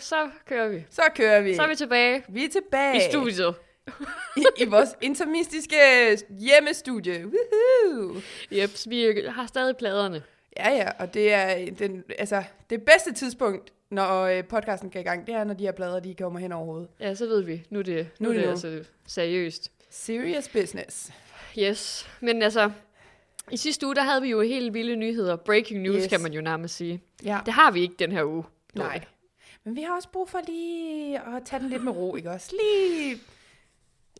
Så, kører vi. så kører vi. Så er vi tilbage vi er tilbage i studiet. I, i vores intermistiske hjemmestudie. Woohoo! Jeps, vi har stadig pladerne. Ja, ja, og det er den, altså, det bedste tidspunkt, når øh, podcasten går i gang, det er, når de her plader, de kommer hen over hovedet. Ja, så ved vi. Nu er det, nu Nu er det altså seriøst. Serious business. Yes, men altså, i sidste uge, der havde vi jo helt vilde nyheder. Breaking news. Yes. kan man jo nærmest sige. Ja. Det har vi ikke den her uge. Nej. Men vi har også brug for lige at tage den lidt med ro, ikke også? Lige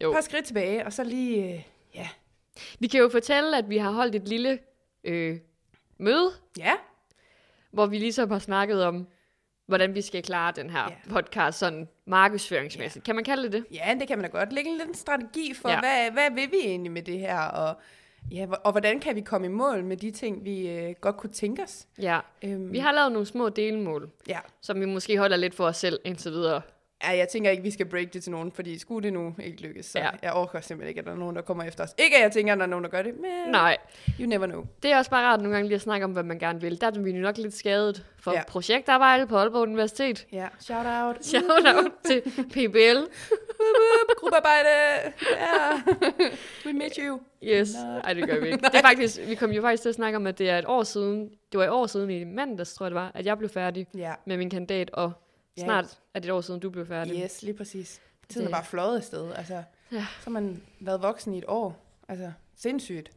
Jo. et par skridt tilbage, og så lige, øh, ja. Vi kan jo fortælle, at vi har holdt et lille øh, møde, Ja, hvor vi ligesom har snakket om, hvordan vi skal klare den her Ja. podcast sådan markedsføringsmæssigt. Kan man kalde det det? ja, det kan man da godt. Lægge en lille strategi for, Ja. ja. hvad, hvad vil vi egentlig med det her, og, ja, og hvordan kan vi komme i mål med de ting, vi øh, godt kunne tænke os. Ja. Øhm, Vi har lavet nogle små delmål, ja. som vi måske holder lidt for os selv indtil videre. ja, jeg tænker ikke, vi skal break det til nogen, fordi skulle det nu ikke lykkes, så Ja. jeg orker simpelthen ikke, at der er nogen, der kommer efter os. Ikke, at jeg tænker, at der er nogen, der gør det, men Nej, you never know. det er også bare rart nogle gange lige at snakke om, hvad man gerne vil. Der er vi nok lidt skadet for. Ja. projektarbejde på Aalborg Universitet. Ja, shout out. Shout out til PBL. Gruppearbejde. Ja. We met you. Yes. Nej. Ej, det gør vi ikke. Det er faktisk, vi kom jo faktisk til at snakke om, at det er et år siden, det var et år siden i mandags, tror jeg det var, at jeg blev færdig Ja, med min kandidat, og snart er det et år siden, du blev færdig. yes, lige præcis. Tiden er Det- bare fløjet afsted. Altså, Ja. Så har man været voksen i et år. Altså, sindssygt.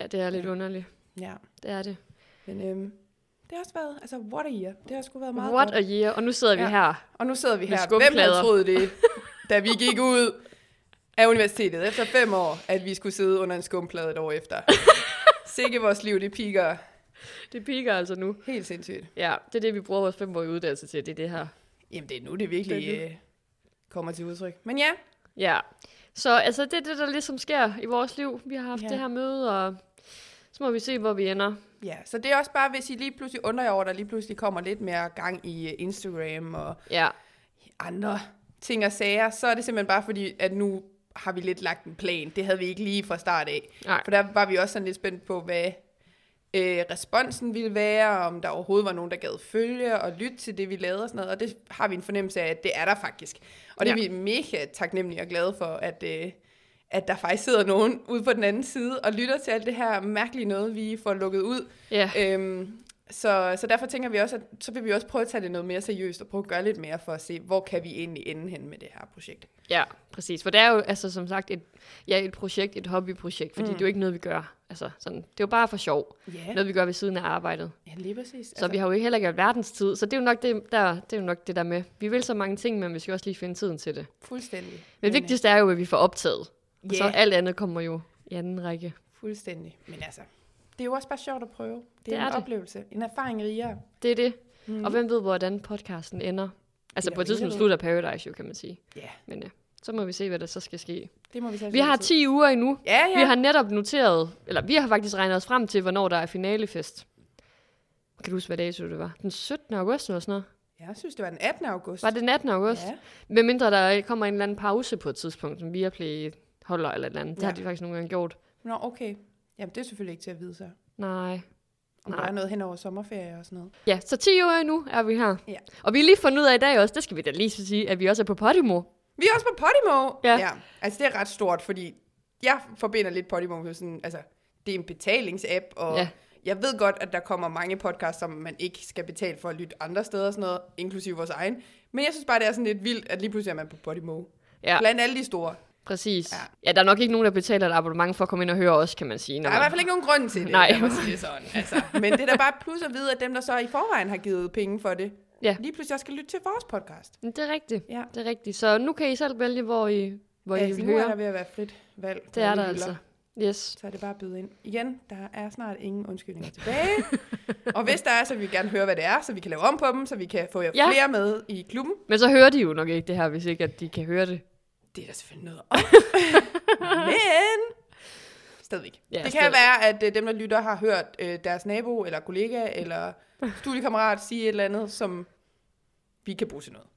Ja, det er lidt Ja. underligt. Ja. Det er det. Men øhm, det har også været, altså, what a year. Det har sgu været meget What godt. a year. Og nu sidder vi Ja. her. Og nu sidder vi her. Hvem havde troet det, da vi gik ud af universitetet efter fem år, at vi skulle sidde under en skumplade et år efter. Sikke vores liv, det piker Det piker altså nu. helt sindssygt. Ja, det er det, vi bruger vores femårige uddannelse til. Det er det her. Jamen, det er nu, det virkelig Det øh, kommer til udtryk. Men ja, Ja. Så altså, det er det, der ligesom sker i vores liv. Vi har haft Ja. det her møde, og så må vi se, hvor vi ender. Ja, så det er også bare, hvis I lige pludselig undrer jer over, at der lige pludselig kommer lidt mere gang i øh, Instagram og Ja, andre ting og sager, så er det simpelthen bare fordi, at nu har vi lidt lagt en plan. Det havde vi ikke lige fra start af. Nej. For der var vi også sådan lidt spændt på, hvad øh, responsen ville være, om der overhovedet var nogen, der gad følge og lytte til det, vi lavede og sådan noget. Og det har vi en fornemmelse af, at det er der faktisk. Og det er Ja. vi mega taknemmelige og glade for, at, øh, at der faktisk sidder nogen ude på den anden side og lytter til alt det her mærkelige noget, vi får lukket ud. ja. Øhm, så, så derfor tænker vi også, at så vil vi også prøve at tage det noget mere seriøst og prøve at gøre lidt mere for at se, hvor kan vi egentlig ende hen med det her projekt. Ja, præcis. For det er jo altså som sagt et, ja, et projekt, et hobbyprojekt, fordi mm. det er jo ikke noget, vi gør. Altså, sådan, det er jo bare for sjov. Ja, Noget, vi gør ved siden af arbejdet. ja lige præcis. Så vi har jo ikke heller ikke verdens tid. Så det er jo nok det, der, det, er jo nok det der med, vi vil så mange ting, men vi skal også lige finde tiden til det. Fuldstændig. Men det vigtigste er jo, at vi får optaget. Og så alt andet kommer jo i anden række. Fuldstændig. Men altså, det er jo også bare sjovt at prøve. Det er, Det er en det. oplevelse. En erfaring rigere. Det er det. Mm. Og hvem ved, hvordan podcasten ender? Altså på et tidspunkt slutter Paradise jo, kan man sige. Ja, Men ja, så må vi se, hvad der så skal ske. det må vi Vi har 10 uger endnu. Ja, ja. Vi har netop noteret, eller vi har faktisk regnet os frem til, hvornår der er finalefest. Kan du huske, hvad dato det var? Den 17. august eller sådan noget? Jeg synes, det var den 18. august. Var det den 18. august? Ja. Med mindre der kommer en eller anden pause på et tidspunkt, som Viaplay holder eller et eller andet. Det Ja. har de faktisk nogle gange gjort. Nå, okay. Jamen, det er selvfølgelig ikke til at vide så. Nej. Om Nej. der er noget hen over sommerferie og sådan noget. Ja, så 10 uger endnu er vi her. Ja. Og vi har lige fundet ud af i dag også, det skal vi da lige så sige, at vi også er på Podimo. Vi er også på Podimo. Ja. ja. Altså, det er ret stort, fordi jeg forbinder lidt Podimo med sådan, altså, det er en betalingsapp, og Ja. jeg ved godt, at der kommer mange podcasts, som man ikke skal betale for at lytte andre steder og sådan noget, inklusive vores egen. Men jeg synes bare, det er sådan lidt vildt, at lige pludselig er man på Podimo. Ja. Blandt alle de store. Præcis. Ja. Ja. ja, der er nok ikke nogen, der betaler et abonnement for at komme ind og høre os, kan man sige. Der Når er i man... hvert fald ikke nogen grund til det, Nej. mig sige sådan. Altså, men det er da bare plus at vide, at dem, der så i forvejen har givet penge for det, Ja. lige pludselig også skal lytte til vores podcast. Det er rigtigt. Ja. Det er rigtigt. Så nu kan I selv vælge, hvor I, hvor I Altså, vil nu er høre. der ved at være frit valg. Det er der altså. Yes. så er det bare at byde ind. Igen, der er snart ingen undskyldninger tilbage. og hvis der er, så vil vi gerne høre, hvad det er, så vi kan lave om på dem, så vi kan få jer Ja. flere med i klubben. Men så hører de jo nok ikke det her, hvis ikke at de kan høre det. Det er der selvfølgelig noget om. Men stadigvæk. Ja, det kan stadig. være, at øh, dem, der lytter, har hørt øh, deres nabo, eller kollega, eller studiekammerat sige et eller andet, som vi kan bruge til noget.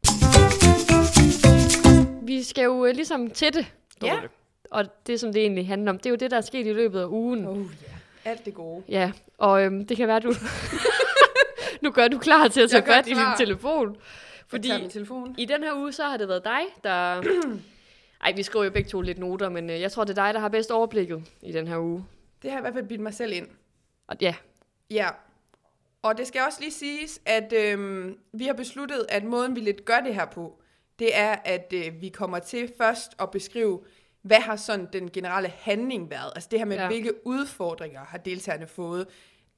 Vi skal jo øh, ligesom til det, Ja. Og det, som det egentlig handler om, det er jo det, der er sket i løbet af ugen. Oh ja, alt det gode. Ja, og øhm, det kan være, du... nu gør du klar til at tage fat i din telefon. Fordi Fordi min telefon. i den her uge, så har det været dig, der... Ej, vi skriver jo begge to lidt noter, men øh, jeg tror, det er dig, der har bedst overblikket i den her uge. Det har jeg i hvert fald bildt mig selv ind. Og ja, Ja, og det skal også lige siges, at øhm, vi har besluttet, at måden vi lidt gør det her på, det er, at øh, vi kommer til først at beskrive, hvad har sådan den generelle handling været? Altså det her med, Ja. ja. hvilke udfordringer har deltagerne fået?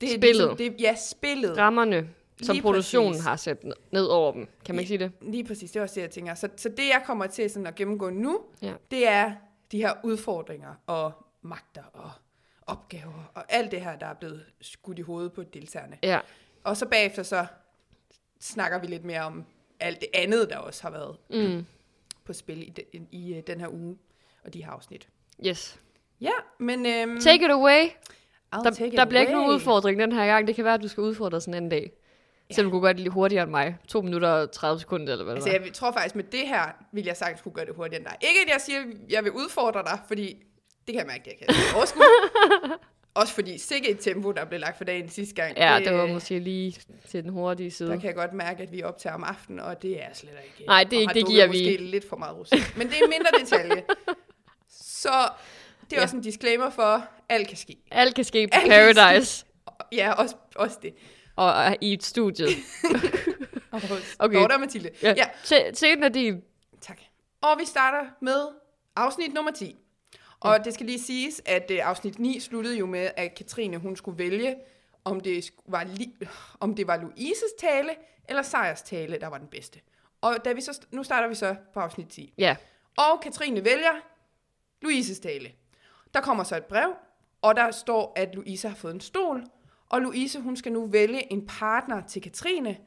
Det er Spillet. Ligesom, det, ja, spillet. rammerne, som Lige produktionen præcis. har sat ned- over dem. Kan man ikke sige det? Lige præcis, det er også det, jeg tænker. Så, så det, jeg kommer til sådan at gennemgå nu, Ja. det er de her udfordringer og magter og opgaver og alt det her, der er blevet skudt i hovedet på deltagerne. Ja, Og så bagefter så snakker vi lidt mere om alt det andet, der også har været mm. på spil i, den, i den her uge og de her afsnit. yes. Ja, men... Øhm, Take it away. I'll Der, der bliver ikke away. nogen udfordring den her gang. Det kan være, at du skal udfordre sådan en anden dag. Ja. Så du kunne gøre det lidt hurtigere end mig. To minutter og 30 sekunder, eller hvad det Altså, var. jeg tror faktisk, med det her vil jeg sagtens kunne gøre det hurtigere end dig. Ikke, at jeg siger, at jeg vil udfordre dig, fordi det kan jeg mærke, det jeg kan overskue. Også fordi sikke et tempo, der blev lagt for dagen sidste gang. Ja, det var måske lige til den hurtige side. Der kan jeg godt mærke, at vi optager om aftenen, og det er slet ikke... Nej, det er ikke- det giver vi. måske lidt for meget rosé. Men det er en mindre detalje. Så det er Ja. også en disclaimer for, alt kan ske. Alt kan ske på Alt Paradise Ja, også, også det. Og og i et studie. Okay. Dorte og Mathilde. Ja. ja, Til, til en af din. tak. Og vi starter med afsnit nummer 10. Og det skal lige siges, at uh, afsnit 9 sluttede jo med, at Katrine hun skulle vælge, om det, var li- om det var Louises tale, eller Sejers tale, der var den bedste. Og da vi så, nu starter vi så på afsnit 10. Ja, Og Katrine vælger Louises tale. Der kommer så et brev, og der står, at Louise har fået en stol, og Louise hun skal nu vælge en partner til Katrine,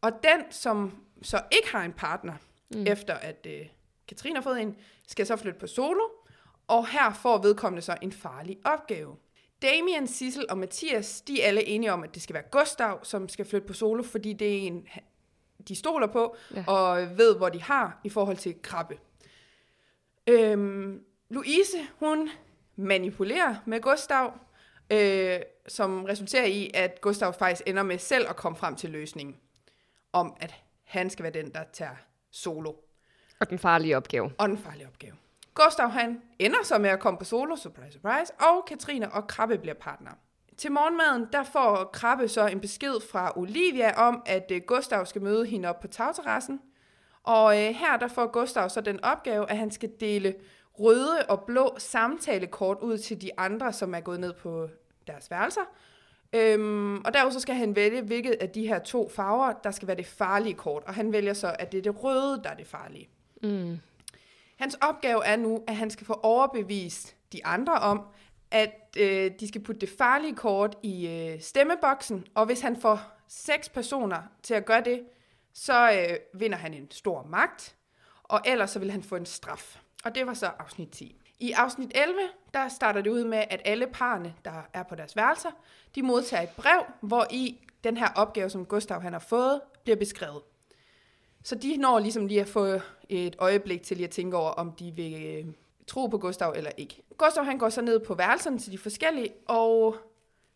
og den, som så ikke har en partner, mm. efter at øh, Katrine har fået en, skal så flytte på solo, og her får vedkommende så en farlig opgave. Damien, Sissel og Mathias, de er alle enige om, at det skal være Gustav, som skal flytte på solo, fordi det er en, de stoler på, Ja. og ved, hvor de har i forhold til krabbe. Øhm, Louise, hun manipulerer med Gustav, øh, som resulterer i, at Gustav faktisk ender med selv at komme frem til løsningen, om at han skal være den, der tager solo og den farlige opgave. og den farlige opgave. Gustav han ender så med at komme på solo, surprise, surprise, og Katrine og Krabbe bliver partner. Til morgenmaden, der får Krabbe så en besked fra Olivia om, at øh, Gustav skal møde hende op på tagterrassen. Og øh, her der får Gustav så den opgave, at han skal dele røde og blå samtalekort ud til de andre, som er gået ned på deres værelser. Øhm, og derudover så skal han vælge, hvilket af de her to farver, der skal være det farlige kort. Og han vælger så, at det er det røde, der er det farlige. Mm. Hans opgave er nu, at han skal få overbevist de andre om, at øh, de skal putte det farlige kort i øh, stemmeboksen, og hvis han får seks personer til at gøre det, så øh, vinder han en stor magt, og ellers så vil han få en straf. Og det var så afsnit 10. I afsnit 11, der starter det ud med, at alle parerne, der er på deres værelser, de modtager et brev, hvor i den her opgave, som Gustav han har fået, bliver beskrevet. Så de når ligesom lige at få et øjeblik til lige at tænke over, om de vil øh, tro på Gustav eller ikke. Gustav han går så ned på værelserne til de forskellige, og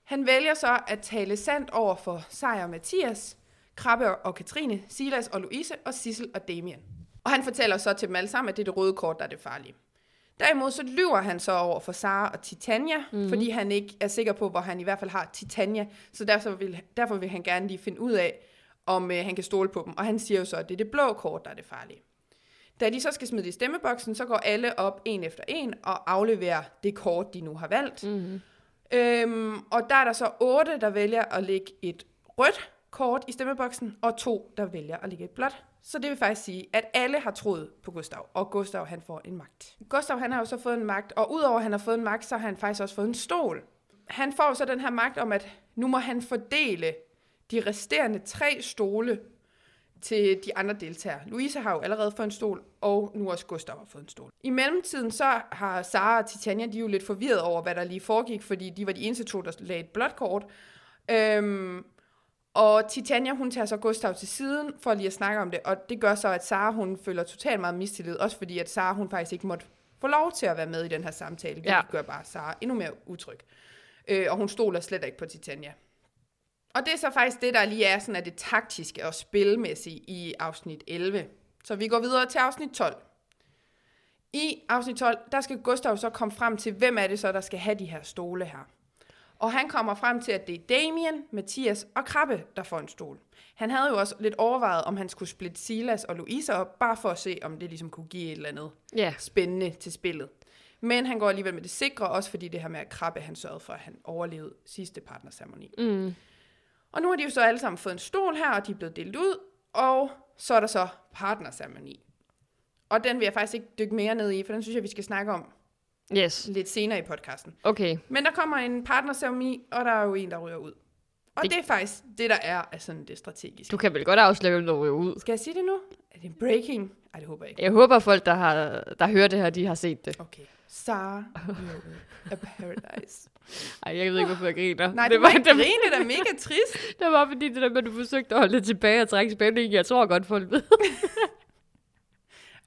han vælger så at tale sandt over for Sejr og Mathias, Krabbe og Katrine, Silas og Louise og Sissel og Damien. Og han fortæller så til dem alle sammen, at det er det røde kort, der er det farlige. Derimod så lyver han så over for Sara og Titania, mm-hmm. fordi han ikke er sikker på, hvor han i hvert fald har Titania. Så derfor vil, derfor vil han gerne lige finde ud af, om øh, han kan stole på dem. Og han siger jo så, at det er det blå kort, der er det farlige. Da de så skal smide det i stemmeboksen, så går alle op en efter en og afleverer det kort, de nu har valgt. Mm-hmm. Øhm, og der er der så otte, der vælger at lægge et rødt kort i stemmeboksen, og to, der vælger at lægge et blåt. Så det vil faktisk sige, at alle har troet på Gustav, og Gustav han får en magt. Gustav han har jo så fået en magt, og udover at han har fået en magt, så har han faktisk også fået en stol. Han får så den her magt om, at nu må han fordele de resterende tre stole til de andre deltagere. Louise har jo allerede fået en stol, og nu også Gustav har fået en stol. I mellemtiden så har Sara og Titania, de er jo lidt forvirret over, hvad der lige foregik, fordi de var de eneste to, der lagde et blåt kort. Øhm, og Titania, hun tager så Gustav til siden for lige at snakke om det, og det gør så, at Sara, hun føler totalt meget mistillid, også fordi, at Sara, hun faktisk ikke måtte få lov til at være med i den her samtale. Det Ja. gør bare Sara endnu mere utryg. Øh, og hun stoler slet ikke på Titania. Og det er så faktisk det, der lige er sådan af det taktiske og spilmæssige i afsnit 11. Så vi går videre til afsnit 12. I afsnit 12, der skal Gustav så komme frem til, hvem er det så, der skal have de her stole her. Og han kommer frem til, at det er Damien, Mathias og Krabbe, der får en stol. Han havde jo også lidt overvejet, om han skulle splitte Silas og Louise op, bare for at se, om det ligesom kunne give et eller andet Ja. spændende til spillet. Men han går alligevel med det sikre, også fordi det her med at Krabbe, han sørgede for, at han overlevede sidste partnerceremoni. Mm. Og nu har de jo så alle sammen fået en stol her, og de er blevet delt ud, og så er der så partnerceremoni. Og den vil jeg faktisk ikke dykke mere ned i, for den synes jeg, vi skal snakke om Yes. lidt senere i podcasten. Okay. Men der kommer en partnerceremoni, og der er jo en, der ryger ud. Og det, Det- er faktisk det, der er af sådan det strategiske. Du kan vel godt afsløre, hvem der ryger ud. Skal jeg sige det nu? Er det breaking? Ej, det håber jeg ikke. Jeg håber, folk, der, har, der hører det her, de har set det. Okay. Sara af Paradise. Ej, jeg ved ikke, hvorfor jeg griner. Nej, det det var, ikke det, grine, det er mega trist. det var fordi, det der med, at du forsøgte at holde det tilbage og trække spændingen. Jeg tror godt, folk ved.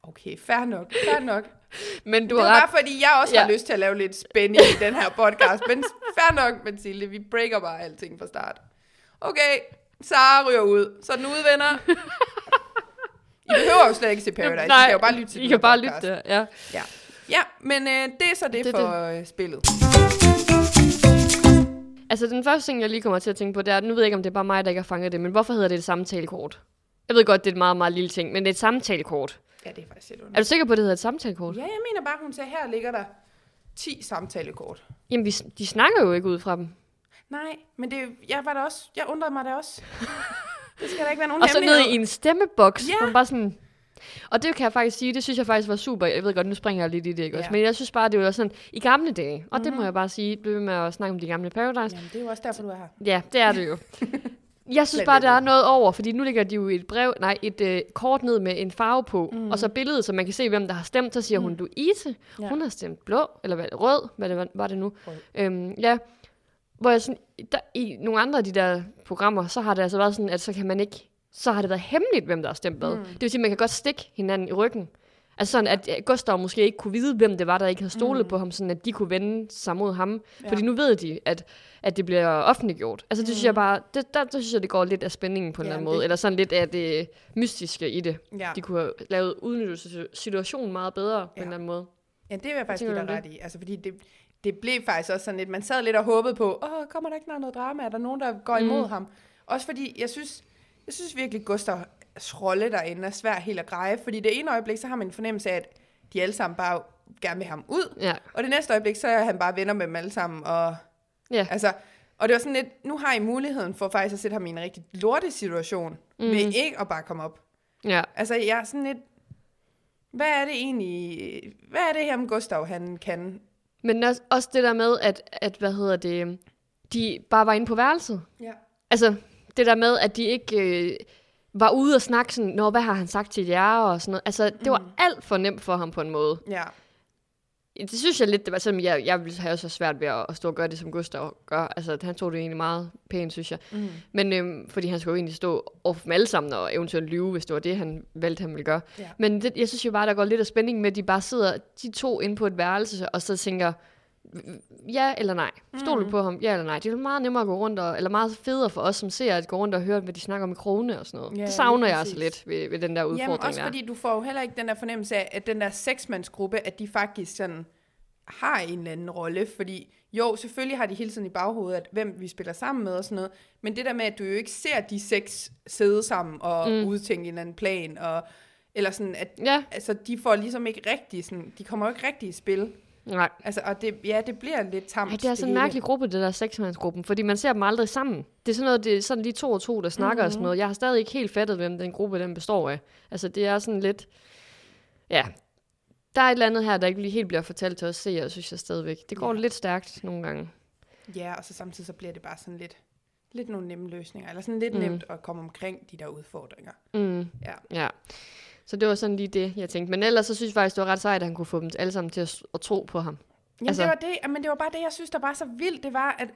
Okay, fair nok, fair nok. Men du det har ret. bare fordi, jeg også Ja. har lyst til at lave lidt spænding i den her podcast. Men fair nok, Mathilde, vi breaker bare alting fra start. Okay, Sara ryger ud. Så den ude, venner. I behøver jo slet ikke se Paradise. I kan jo bare lytte til I kan bare podcast. lytte der, ja. Ja, ja men øh, det er så det, Det det for øh, spillet. Altså, den første ting, jeg lige kommer til at tænke på, det er, nu ved jeg ikke, om det er bare mig, der ikke har fanget det, men hvorfor hedder det et samtalekort? Jeg ved godt, det er et meget, meget lille ting, men det er et samtalekort. Ja, det er faktisk lidt Er du sikker på, at det hedder et samtalekort? Ja, jeg mener bare, hun sagde, her ligger der 10 samtalekort. Jamen, vi, de snakker jo ikke ud fra dem. Nej, men det, jeg var der også, jeg undrede mig da også. Det skal der ikke være nogen Og så ned i en stemmeboks, Ja. man bare sådan... Og det kan jeg faktisk sige, det synes jeg faktisk var super. Jeg ved godt, nu springer jeg lidt i det, ikke også? Ja. Men jeg synes bare, det var sådan, i gamle dage, og det må Mhm. jeg bare sige, blive ved med at snakke om de gamle Paradise. Jamen, det er jo også derfor, du er her. Ja, det er det jo. Jeg synes bare, der er noget over, fordi nu ligger de jo et brev, nej, et øh, kort ned med en farve på, mm. og så billedet, så man kan se, hvem der har stemt. Så siger mm. hun, du Ise, Ja. hun har stemt blå, eller hvad, rød, hvad det var, var det nu. Rød. Øhm, ja, hvor jeg sådan, der, i nogle andre af de der programmer, så har det altså været sådan, at så kan man ikke, så har det været hemmeligt, hvem der har stemt hvad. Mm. Det vil sige, at man kan godt stikke hinanden i ryggen. Altså sådan, at Gustav måske ikke kunne vide, hvem det var, der ikke havde stolet mm. på ham, sådan at de kunne vende sig mod ham. Ja. Fordi nu ved de, at, at det bliver offentliggjort. Altså det synes jeg bare, det, der, der synes jeg, det går lidt af spændingen på en Ja, eller anden det- måde. Eller sådan lidt af det mystiske i det. Ja. De kunne have lavet udnyttet situationen meget bedre på Ja. en eller anden måde. ja, det vil jeg faktisk give dig ret i. Altså, fordi det, det blev faktisk også sådan lidt, man sad lidt og håbede på, åh, kommer der ikke noget drama? Er der nogen, der går imod Mm. ham? Også fordi, jeg synes, jeg synes virkelig, Gustavs rolle derinde er svær helt at greje. Fordi det ene øjeblik, så har man en fornemmelse af, at de alle sammen bare gerne vil have ham ud. Ja. Og det næste øjeblik, så er han bare venner med dem alle sammen. Og, Ja. altså, og det var sådan lidt, nu har I muligheden for faktisk at sætte ham i en rigtig lortesituation, mm. Mhm. ved ikke at bare komme op. Ja. Altså, jeg er sådan lidt, hvad er det egentlig, hvad er det her med Gustav, han kan? Men også, også det der med, at, at, hvad hedder det, de bare var inde på værelset. Ja. Altså, det der med, at de ikke øh, var ude og snakke sådan, Nå, hvad har han sagt til jer, og sådan noget. Altså, det var Mm. alt for nemt for ham på en måde. Ja. Det synes jeg lidt, det var selvom jeg, jeg ville have så svært ved at, at stå og gøre det, som Gustav gør. Altså, han tog det egentlig meget pænt, synes jeg. Mm. Men øhm, fordi han skulle jo egentlig stå over dem alle sammen og eventuelt lyve, hvis det var det, han valgte, han ville gøre. Ja. Men det, jeg synes jo bare, der går lidt af spænding med, at de bare sidder, de to inde på et værelse, og så tænker, ja eller nej. Stol du på ham? Ja eller nej. Det er jo meget nemmere at gå rundt, og, eller meget federe for os som ser, at gå rundt og høre, hvad de snakker om i krone og sådan noget. Ja, det savner jeg altså lidt ved, ved den der udfordring Jamen også der. fordi du får jo heller ikke den der fornemmelse af, at den der seksmandsgruppe, at de faktisk sådan har en eller anden rolle, fordi jo, selvfølgelig har de hele tiden i baghovedet, at hvem vi spiller sammen med og sådan noget, men det der med, at du jo ikke ser de seks sidde sammen og mm. Mm. udtænke en eller anden plan, og, eller sådan, at Ja, altså, de får ligesom ikke rigtig sådan, de kommer jo ikke rigtig i spil. Nej. Altså, og det, ja, det bliver lidt tamt. Ej, det er sådan en mærkelig gruppe, det der seksmandsgruppen, fordi man ser dem aldrig sammen. Det er sådan noget, det er sådan lige to og to, der snakker mm-hmm. og sådan noget. Jeg har stadig ikke helt fattet, hvem den gruppe den består af. Altså, det er sådan lidt... Ja, der er et eller andet her, der ikke lige helt bliver fortalt til os seere, synes jeg stadigvæk. Det går Ja. lidt stærkt nogle gange. Ja, og så samtidig så bliver det bare sådan lidt, lidt nogle nemme løsninger, eller sådan lidt mm. nemt at komme omkring de der udfordringer. Mm. Ja. Ja. Så det var sådan lige det, jeg tænkte. Men ellers så synes jeg faktisk, det var ret sejt, at han kunne få dem alle sammen til at, at tro på ham. Jamen, Altså- det var det, men det var bare det, jeg synes, der var så vildt, det var, at,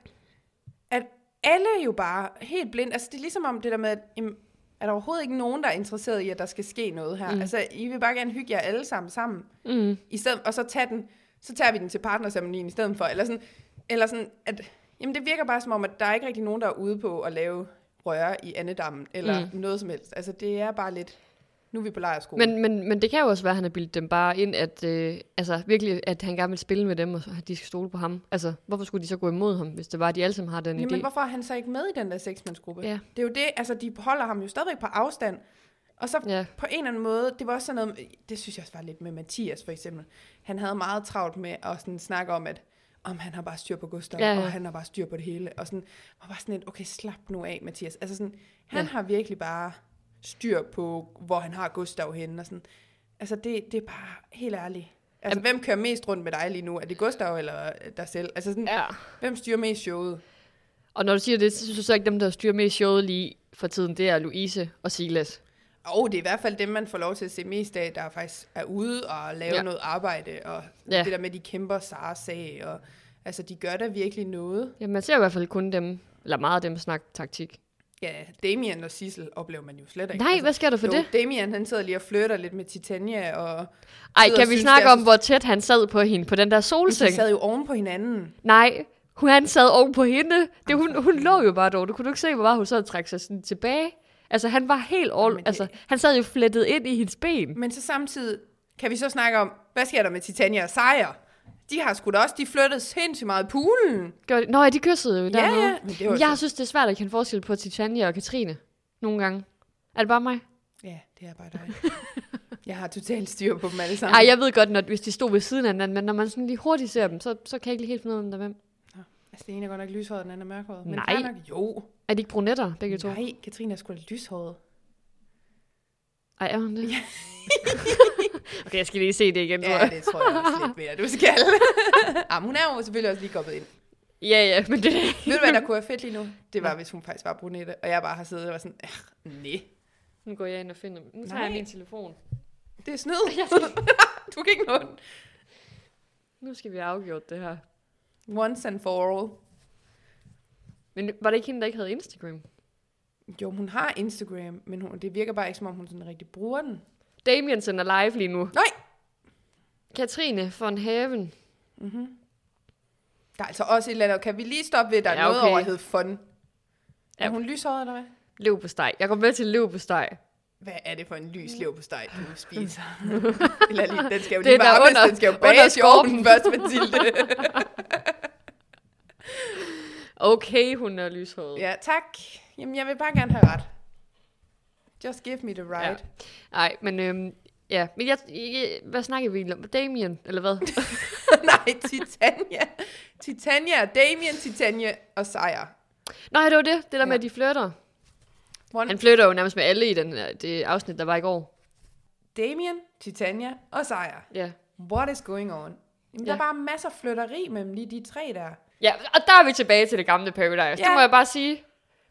at alle jo bare helt blind, altså det er ligesom om det der med, at jamen, er der overhovedet ikke nogen, der er interesseret i, at der skal ske noget her. Mm. Altså, I vil bare gerne hygge jer alle sammen sammen, Mm. i stedet, og så, tage den, så tager vi den til partnerceremonien i stedet for, eller sådan, eller sådan at, jamen det virker bare som om, at der er ikke rigtig nogen, der er ude på at lave røre i andedammen, eller mm. noget som helst. Altså, det er bare lidt, nu er vi på lejrskole. Men, men, men det kan jo også være, at han har bildet dem bare ind, at, øh, altså, virkelig, at han gerne vil spille med dem, og at de skal stole på ham. Altså, hvorfor skulle de så gå imod ham, hvis det var, at de alle sammen har den Jamen, idé? hvorfor er han så ikke med i den der seksmandsgruppe? Ja. Det er jo det, altså de holder ham jo stadigvæk på afstand. Og så Ja, på en eller anden måde, det var også sådan noget, det synes jeg også var lidt med Mathias for eksempel. Han havde meget travlt med at sådan snakke om, at om han har bare styr på Gustav, Ja, ja, og han har bare styr på det hele. Og sådan, var bare sådan lidt, okay, slap nu af, Mathias. Altså sådan, han ja. har virkelig bare styr på, hvor han har Gustav henne. Og sådan. Altså det, det er bare helt ærligt. Altså, hvem kører mest rundt med dig lige nu? Er det Gustav eller dig selv? Altså sådan, ja. hvem styrer mest showet? Og når du siger det, så synes jeg så ikke, dem, der styrer mest showet lige for tiden, det er Louise og Silas. Og det er i hvert fald dem, man får lov til at se mest af, der faktisk er ude og lave Ja. noget arbejde, og Ja. det der med, at de kæmper Saras sag, og altså, de gør da virkelig noget. Ja, man ser i hvert fald kun dem, eller meget af dem snakke taktik. Ja, Damien og Sissel oplever man jo slet ikke. Nej, hvad sker der for jo, det? Damien, han sidder lige og flytter lidt med Titania, og Ej, kan vi snakke om, så- hvor tæt han sad på hende på den der de solseng? sad jo oven på hinanden. Nej, hun, han sad oven på hende. Det, hun, hun lå jo bare dog. Du kunne du ikke se, hvor meget hun og trække sig sådan tilbage. Altså, han var helt all, det- altså, han sad jo flettet ind i hendes ben. Men så samtidig kan vi så snakke om, hvad sker der med Titania og Sejr? De har sgu da også, de flyttede sindssygt meget i poolen. Gør det? Nå ja, de kyssede jo Ja, dernede. ja, men det var Jeg så- synes, det er svært at kende forskel på Titania og Katrine. Nogle gange. Er det bare mig? Ja, det er bare dig. jeg har totalt styr på dem alle sammen. Nej, jeg ved godt, når, hvis de stod ved siden af hinanden, men når man sådan lige hurtigt ser dem, så, så kan jeg ikke lige helt finde ud af, hvem der er hvem. Altså, det ene er godt nok lyshåret, den anden er mørkhåret. Men Nej. fair nok, jo. Er de ikke brunetter, begge to? Nej, Katrine er sgu da lyshåret. Ej, er hun det? okay, jeg skal lige se det igen, tror Ja, jeg. det tror jeg også lidt mere, du skal. Jamen, hun er jo selvfølgelig også lige kommet ind. Ja, ja, men det... Ved du, hvad der kunne være fedt lige nu? Det var, hvis hun faktisk var brunette, og jeg bare har siddet og var sådan, øh, nej, Nu går jeg ind og finder. Nu tager Nej. jeg min telefon. det er snyd. du kan ikke nå den. Nu skal vi have afgjort det her. Once and for all. Men var det ikke hende, der ikke havde Instagram? Jo, hun har Instagram, men hun, det virker bare ikke, som om hun sådan rigtig bruger den. Damien sender live lige nu. Nej! Katrine von Haven. Mm-hmm. Der er altså også et eller andet. Kan vi lige stoppe ved, der er Ja, noget okay. over, hedder fun? Ja. Er hun lyshåret, eller hvad? Lev på steg. Jeg går med til lev på steg. Hvad er det for en lys leverpostej, du spiser? Eller lige, den skal jo Det lige er varmes, under- den skal jo bages i ovnen først, Mathilde. Okay, hun er lyshåret. ja, tak. Jamen, jeg vil bare gerne have ret. Just give me the right. Nej, men øhm, ja. Men jeg, jeg, hvad snakker vi om? Damien, eller hvad? Nej, Titania. Titania, Damien, Titania og Sejr. Nej, det var det. Det der Ja. med, at de flytter. One, Han flytter jo nærmest med alle i den, her- det afsnit, der var i går. Damien, Titania og Sejr. Ja. What is going on? Jamen, der Ja. er bare masser af flytteri mellem lige de tre der. Ja, og der er vi tilbage til det gamle Paradise. Ja. Det Ja. må jeg bare sige.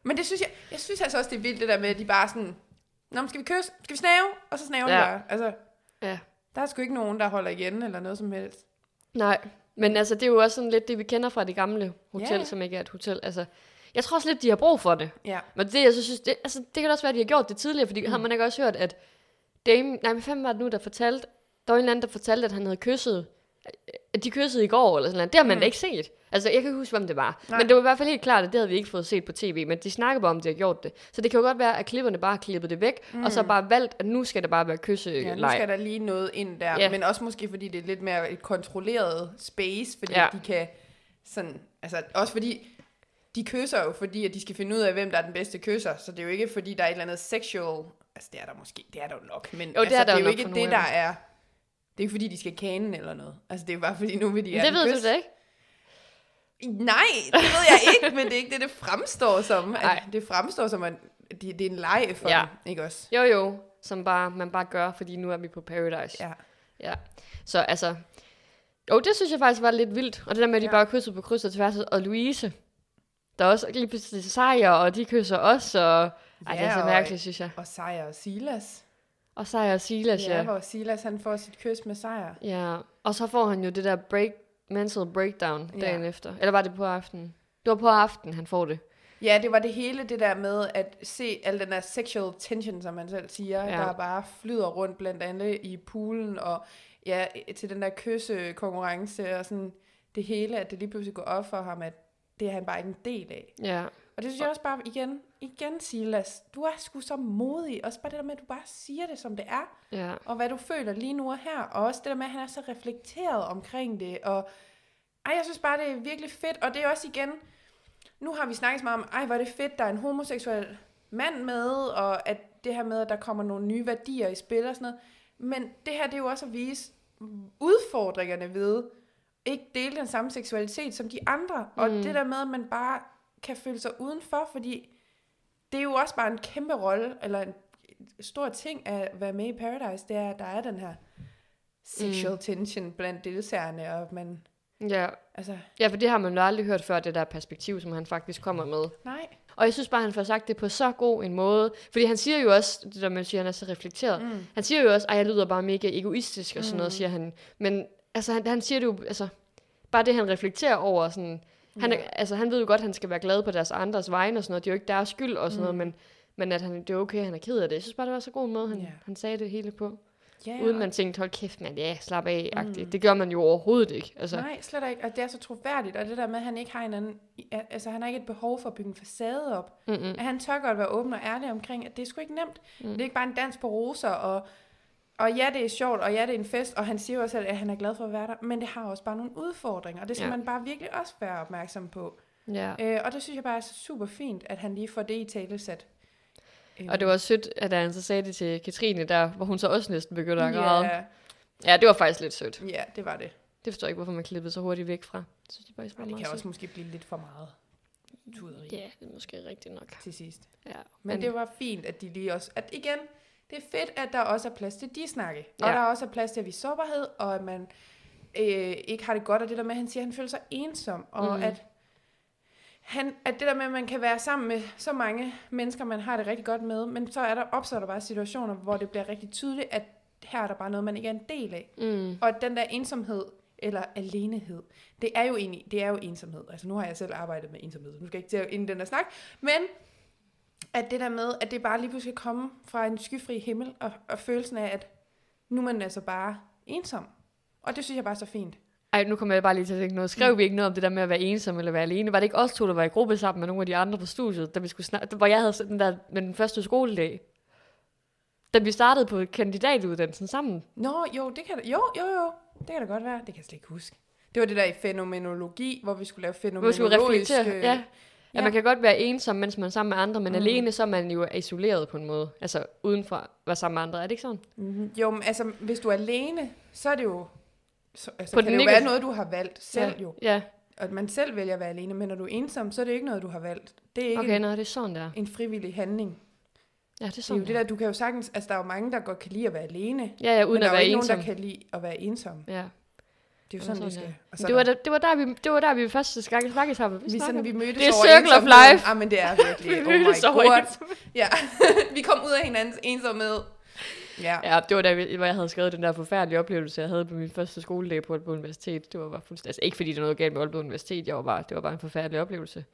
Men det synes jeg, jeg synes altså også, det er vildt det der med, at de bare sådan, Nå, men skal vi kysse? Skal vi snave? Og så snaver Ja. de bare. Altså, Ja. der er sgu ikke nogen, der holder igen eller noget som helst. Nej, men altså, det er jo også sådan lidt det, vi kender fra det gamle hotel, Ja, som ikke er et hotel. Altså, jeg tror også lidt, de har brug for det. Ja. Men det, jeg så synes, det, altså, det kan også være, at de har gjort det tidligere, fordi mm. har man ikke også hørt, at Dame, nej, men fem var det nu, der fortalte, der var en eller anden, der fortalte, at han havde kysset, de kyssede i går, eller sådan noget. Det har man Mm. da ikke set. Altså, jeg kan ikke huske, hvem det var. Nej. Men det var i hvert fald helt klart, at det havde vi ikke fået set på tv, men de snakker bare om, at de har gjort det. Så det kan jo godt være, at klipperne bare har klippet det væk, mm. og så bare valgt, at nu skal det bare være kysse Ja, nu skal der lige noget ind der. Ja. Men også måske, fordi det er lidt mere et kontrolleret space, fordi Ja. de kan sådan, altså også fordi, de kysser jo, fordi at de skal finde ud af, hvem der er den bedste kysser, så det er jo ikke, fordi der er et eller andet sexual, altså det er der måske, det er der jo nok, men Jo, det altså, er der det er jo jo ikke det, der er Det er ikke fordi, de skal kanen eller noget. Altså, det er bare fordi, nu vil de Men det ved du da ikke. Nej, det ved jeg ikke, men det er ikke det, det fremstår som. Nej. At det fremstår som, at det, det er en leg for Ja. dem, ikke også? Jo, jo, som bare, man bare gør, fordi nu er vi på Paradise. Ja. ja. Så altså, jo, det synes jeg faktisk var lidt vildt. Og det der med, at de Ja. bare kyssede på kryds og tværs. Og Louise, der er også lige pludselig sejr, og de kysser også. Og, ej, det er Ja, så og- mærkeligt, synes jeg. Og Sejr og Silas. Og sejr og Silas, Ja, ja. hvor Silas han får sit kys med Sejr. Ja, og så får han jo det der break, mental breakdown Ja. dagen efter. Eller var det på aftenen? Det var på aftenen, han får det. Ja, det var det hele det der med at se al den der sexual tension, som man selv siger, Ja. ja. der bare flyder rundt blandt andet i poolen, og ja, til den der kyssekonkurrence, og sådan det hele, at det lige pludselig går op for ham, at det er han bare ikke en del af. Ja, Og det synes jeg også bare, igen, igen Silas, du er sgu så modig. Også bare det der med, at du bare siger det, som det er. ja. Og hvad du føler lige nu og her. Og også det der med, at han er så reflekteret omkring det. Og ej, jeg synes bare, det er virkelig fedt. Og det er også igen, nu har vi snakket så meget om, ej, hvor er det fedt, der er en homoseksuel mand med, og at det her med, at der kommer nogle nye værdier i spil og sådan noget. Men det her, det er jo også at vise udfordringerne ved ikke dele den samme seksualitet som de andre. Og Mm. det der med, at man bare kan føle sig udenfor, fordi det er jo også bare en kæmpe rolle, eller en stor ting at være med i Paradise, det er, at der er den her sexual mm. tension blandt deltagerne, og man, Ja. altså, ja, for det har man jo aldrig hørt før, det der perspektiv, som han faktisk kommer med. nej. Og jeg synes bare, han får sagt det på så god en måde. Fordi han siger jo også, det der man siger, han er så reflekteret. Mm. Han siger jo også, at jeg lyder bare mega egoistisk og sådan noget, Mm. siger han. Men altså, han, han siger det jo, altså, bare det, han reflekterer over, sådan, han, er, Ja. altså, han ved jo godt, at han skal være glad på deres andres vegne og sådan noget. Det er jo ikke deres skyld og sådan Mm. noget, men, men at han, det er okay, han er ked af det. Jeg synes bare, det var så god en måde, han, Ja. han sagde det hele på. Ja, Uden man tænkte, hold kæft, mand, ja, slap af, mm. Mm. Det gør man jo overhovedet ikke. Altså, Nej, slet ikke. Og det er så troværdigt, og det der med, at han ikke har en anden, altså han har ikke et behov for at bygge en facade op. mm-mm. At han tør godt være åben og ærlig omkring, at det er sgu ikke nemt. Mm. Det er ikke bare en dans på roser, og, og ja, det er sjovt, og ja, det er en fest, og han siger også, at han er glad for at være der, men det har også bare nogle udfordringer, og det skal Ja. ja. man bare virkelig også være opmærksom på. Ja. Øh, og det synes jeg bare er super fint, at han lige får det i tale sat. Og det var sødt, at han så sagde det til Katrine der, hvor hun så også næsten begyndte at græde. Ja, Ja, det var faktisk lidt sødt. ja, det var det. Det forstår jeg ikke, hvorfor man klippede så hurtigt væk fra. Det synes jeg faktisk var Og det kan også sødt. måske blive lidt for meget tuderi Ja, det er måske rigtigt nok. til sidst. Ja, Men det var fint, at de lige også... At igen, det er fedt, at der også er plads til de snakke. Og Ja. der også er plads til at vise sårbarhed, og at man øh, ikke har det godt. Og det der med, at han siger, at han føler sig ensom. Og mm. at, han, at det der med, at man kan være sammen med så mange mennesker, man har det rigtig godt med. Men så er der, opstår der bare situationer, hvor det bliver rigtig tydeligt, at her er der bare noget, man ikke er en del af. Mm. Og den der ensomhed, eller alenehed, det er jo egentlig, det er jo ensomhed. Altså nu har jeg selv arbejdet med ensomhed, så nu skal jeg ikke til at ind i den der snak. Men at det der med, at det bare lige pludselig komme fra en skyfri himmel, og, og følelsen af, at nu er man altså bare ensom. Og det synes jeg bare er så fint. Ej, nu kommer jeg bare lige til at tænke noget. Skrev vi ikke noget om det der med at være ensom eller være alene? Var det ikke os to, der var i gruppe sammen med nogle af de andre på studiet, da vi skulle snakke, hvor jeg havde sådan den der med den første skoledag? Da vi startede på kandidatuddannelsen sammen. Nå, jo, det kan jo, jo, jo, det kan da godt være. Det kan jeg slet ikke huske. Det var det der i fænomenologi, hvor vi skulle lave Hvor vi skulle fænomenologiske... reflektere. Ja. Ja. At man kan godt være ensom, mens man er sammen med andre, men mm. Alene så er man jo isoleret på en måde. Altså uden for at være sammen med andre. Er det ikke sådan? Mm-hmm. Jo, men altså, hvis du er alene, så er det jo... Så, altså, På kan det jo være negative- noget, du har valgt selv ja. jo. Ja. Og at man selv vælger at være alene, men når du er ensom, så er det ikke noget, du har valgt. Det er ikke Okay, en, nå, det er sådan der. en frivillig handling. Ja, det er Det er sådan jo det der, du kan jo sagtens... Altså, der er jo mange, der godt kan lide at være alene, Ja, ja, uden men at der er være jo ikke ensom. nogen, der kan lide at være ensom. Ja. Det er jo sådan, det sådan, skal. ja. Og så Det var, der, det, var der, vi, det var der, vi første gang snakkede sammen. vi, sådan, vi mødtes Det er over circle of life. Ah, men det er virkelig, Vi oh my god. Ja, vi kom ud af hinandens ensomhed. Ja. Ja, det var da, vi- hvor jeg havde skrevet den der forfærdelige oplevelse, jeg havde på min første skoledag på Aalborg Universitet. Det var bare fuldstændig... Altså ikke fordi der er noget galt med Aalborg Universitet, jeg var bare, det var bare en forfærdelig oplevelse.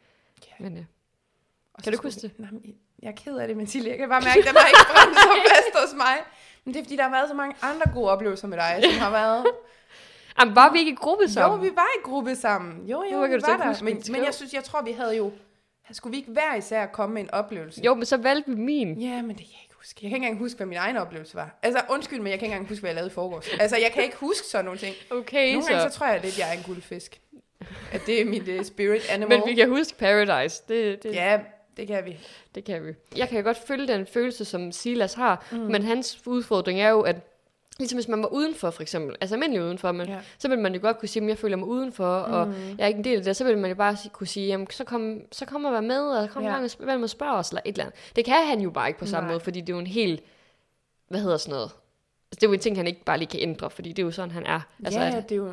Ja. Men ja. Og Kan du huske det? vi- Nej, jeg er ked af det, Mathilde. Jeg kan bare mærke, at den har ikke brændt så fast hos mig. Men det er, fordi der har været så mange andre gode oplevelser med dig, som har været... Jamen, var vi ikke i gruppe Jo, sammen? vi var i gruppe sammen. Jo, jo, kan vi så var der. huske Men, men jeg synes, jeg tror, vi havde jo... Skulle vi ikke hver især komme med en oplevelse? Jo, men så valgte vi min. Ja, men det kan jeg ikke huske. Jeg kan ikke engang huske, hvad min egen oplevelse var. Altså, undskyld, men jeg kan ikke engang huske, hvad jeg lavede i forgårs. Altså, jeg kan ikke huske sådan nogle ting. Okay, Nogle gange så... så tror jeg lidt, jeg er en guldfisk. At det er mit uh, spirit animal. Men vi kan huske Paradise. Det, det, Ja, det kan vi. det kan vi. Jeg kan godt følge den følelse, som Silas har, Mm. men hans udfordring er jo, at Ligesom hvis man var udenfor, for eksempel. Altså almindelig udenfor, men Ja. så ville man jo godt kunne sige, at jeg føler mig udenfor, mm. og jeg er ikke en del af det. Så ville man jo bare kunne sige, jamen, så kom, så kom og vær med, og kom Ja. og med og spørg os, eller et eller andet. Det kan han jo bare ikke på samme Nej. måde, fordi det er jo en helt, hvad hedder sådan noget? Altså, det er jo en ting, han ikke bare lige kan ændre, fordi det er jo sådan, han er. Altså, ja, at, det er jo...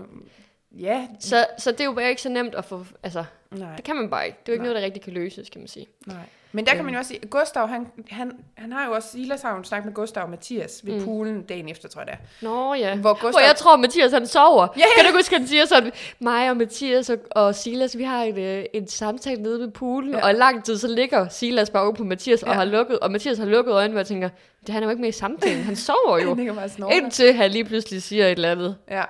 Ja, så, så det er jo bare ikke så nemt at få, altså, nej. det kan man bare ikke. Det er jo ikke Nej. noget, der rigtig kan løses, kan man sige. Nej. Men der kan Øhm. man jo også sige, Gustav, han, han, han har jo også, Silas har jo snakket med Gustav og Mathias ved mm. Poolen dagen efter, tror jeg det er. Nå ja. Hvor Hvor Gustav, jeg tror, Mathias han sover. Ja. Kan du huske, han siger sådan, mig og Mathias og, og Silas, vi har en, øh, en samtale nede ved poolen, Ja. og i lang tid, så ligger Silas bare ude på Mathias ja. Og har lukket, og Mathias har lukket øjnene, og jeg tænker, det han er jo ikke med i samtalen, han sover jo. han bare. Indtil han lige pludselig siger et eller andet. Ja.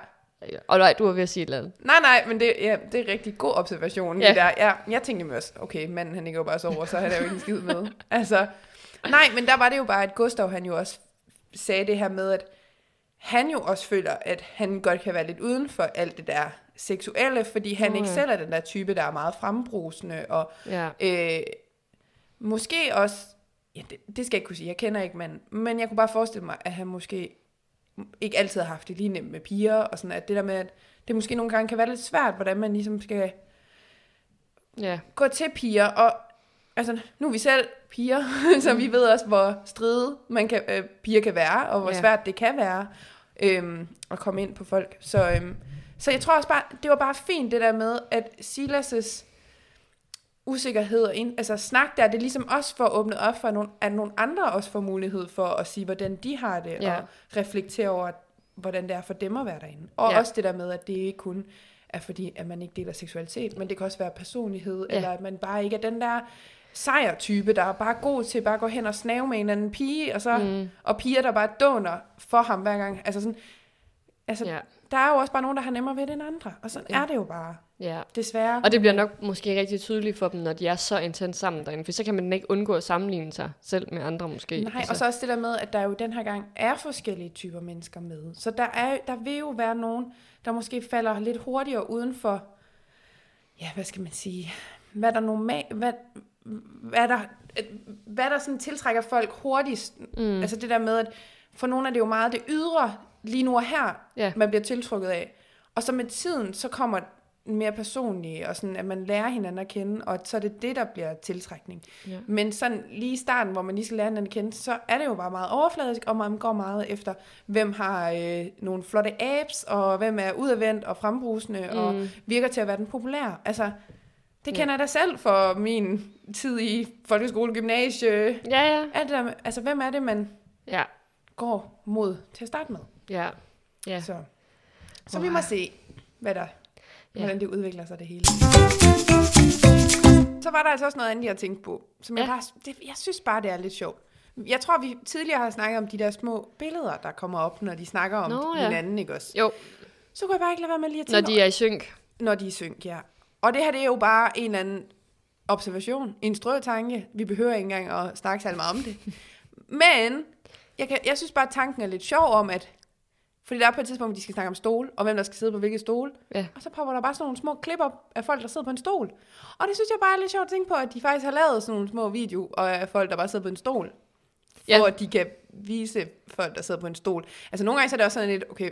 Og nej, du var ved at sige et eller andet. Nej, nej, men det, ja, det er en rigtig god observation. Ja. Det der. Ja, jeg tænkte mig også, okay, manden han ligger jo bare så over, så han er jo ikke en skid med. Altså, nej, men der var det jo bare, at Gustav han jo også sagde det her med, at han jo også føler, at han godt kan være lidt uden for alt det der seksuelle, fordi han Nå, ikke selv er den der type, der er meget frembrusende, og Ja. øh, måske også, ja, det, det skal jeg ikke kunne sige, jeg kender ikke manden, men jeg kunne bare forestille mig, at han måske ikke altid har haft det lige nemt med piger, og sådan at det der med, at det måske nogle gange kan være lidt svært, hvordan man ligesom skal Ja. gå til piger, og altså, nu er vi selv piger, så vi ved også, hvor stride man kan, øh, piger kan være, og hvor Ja. svært det kan være øhm, at komme ind på folk. Så, øhm, så jeg tror også bare, det var bare fint det der med, at Silas' usikkerhed og ind, altså snak der, det er ligesom også for at åbne op for, at nogle, at nogle andre også får mulighed for at sige, hvordan de har det, Ja. og reflektere over, hvordan det er for dem at være derinde. Og Ja. også det der med, at det ikke kun er fordi, at man ikke deler seksualitet, men det kan også være personlighed, Ja. eller at man bare ikke er den der sejrtype, der er bare god til bare at gå hen og snave med en anden pige, og, så, Mm. og piger, der bare dåner for ham hver gang. Altså sådan, altså, Ja. Der er jo også bare nogen, der har nemmere ved det end andre, og sådan Ja. er det jo bare, ja. desværre. Og det bliver nok måske rigtig tydeligt for dem, når de er så intens sammen derinde, for så kan man ikke undgå at sammenligne sig selv med andre måske. Nej, og så også det der med, at der jo den her gang er forskellige typer mennesker med. Så der, er, der vil jo være nogen, der måske falder lidt hurtigere uden for, ja, hvad skal man sige, hvad der normalt, hvad, hvad der, hvad der sådan tiltrækker folk hurtigst. Mm. Altså det der med, at for nogle er det jo meget det ydre, lige nu og her, Ja. man bliver tiltrukket af. Og så med tiden, så kommer mere personlige, og sådan, at man lærer hinanden at kende, og så er det det, der bliver tiltrækning. Ja. Men sådan lige i starten, hvor man lige skal lære hinanden at kende, så er det jo bare meget overfladisk, og man går meget efter, hvem har øh, nogle flotte abs, og hvem er udadvendt og frembrusende, mm. og virker til at være den populære. Altså, det Ja. kender jeg da selv for min tid i folkeskole, gymnasie. Ja, ja. Alt der, altså, hvem er det, man Ja. går mod til at starte med? Ja. Ja. Så, så vi må se, hvad der, Ja. hvordan det udvikler sig det hele. Så var der altså også noget andet, jeg tænkte på, som ja. jeg, bare, det, jeg synes bare, det er lidt sjovt. Jeg tror, vi tidligere har snakket om de der små billeder, der kommer op, når de snakker om Nå, ja. hinanden, ikke også? Jo, Så kunne jeg bare ikke lade være med lige at når tænke de er i synk. når de er synk, ja. Og det her, det er jo bare en eller anden observation, en strøtanke. Vi behøver ikke engang at snakke særlig meget om det. Men jeg, kan, jeg synes bare, at tanken er lidt sjov om, at fordi der er på et tidspunkt, hvor de skal snakke om stol, og hvem der skal sidde på hvilket stol. Ja. Og så popper der bare sådan nogle små klip op af folk, der sidder på en stol. Og det synes jeg bare er lidt sjovt at tænke på, at de faktisk har lavet sådan nogle små video af folk, der bare sidder på en stol. For Ja. at de kan vise folk, der sidder på en stol. Altså nogle gange så er det også sådan lidt, okay,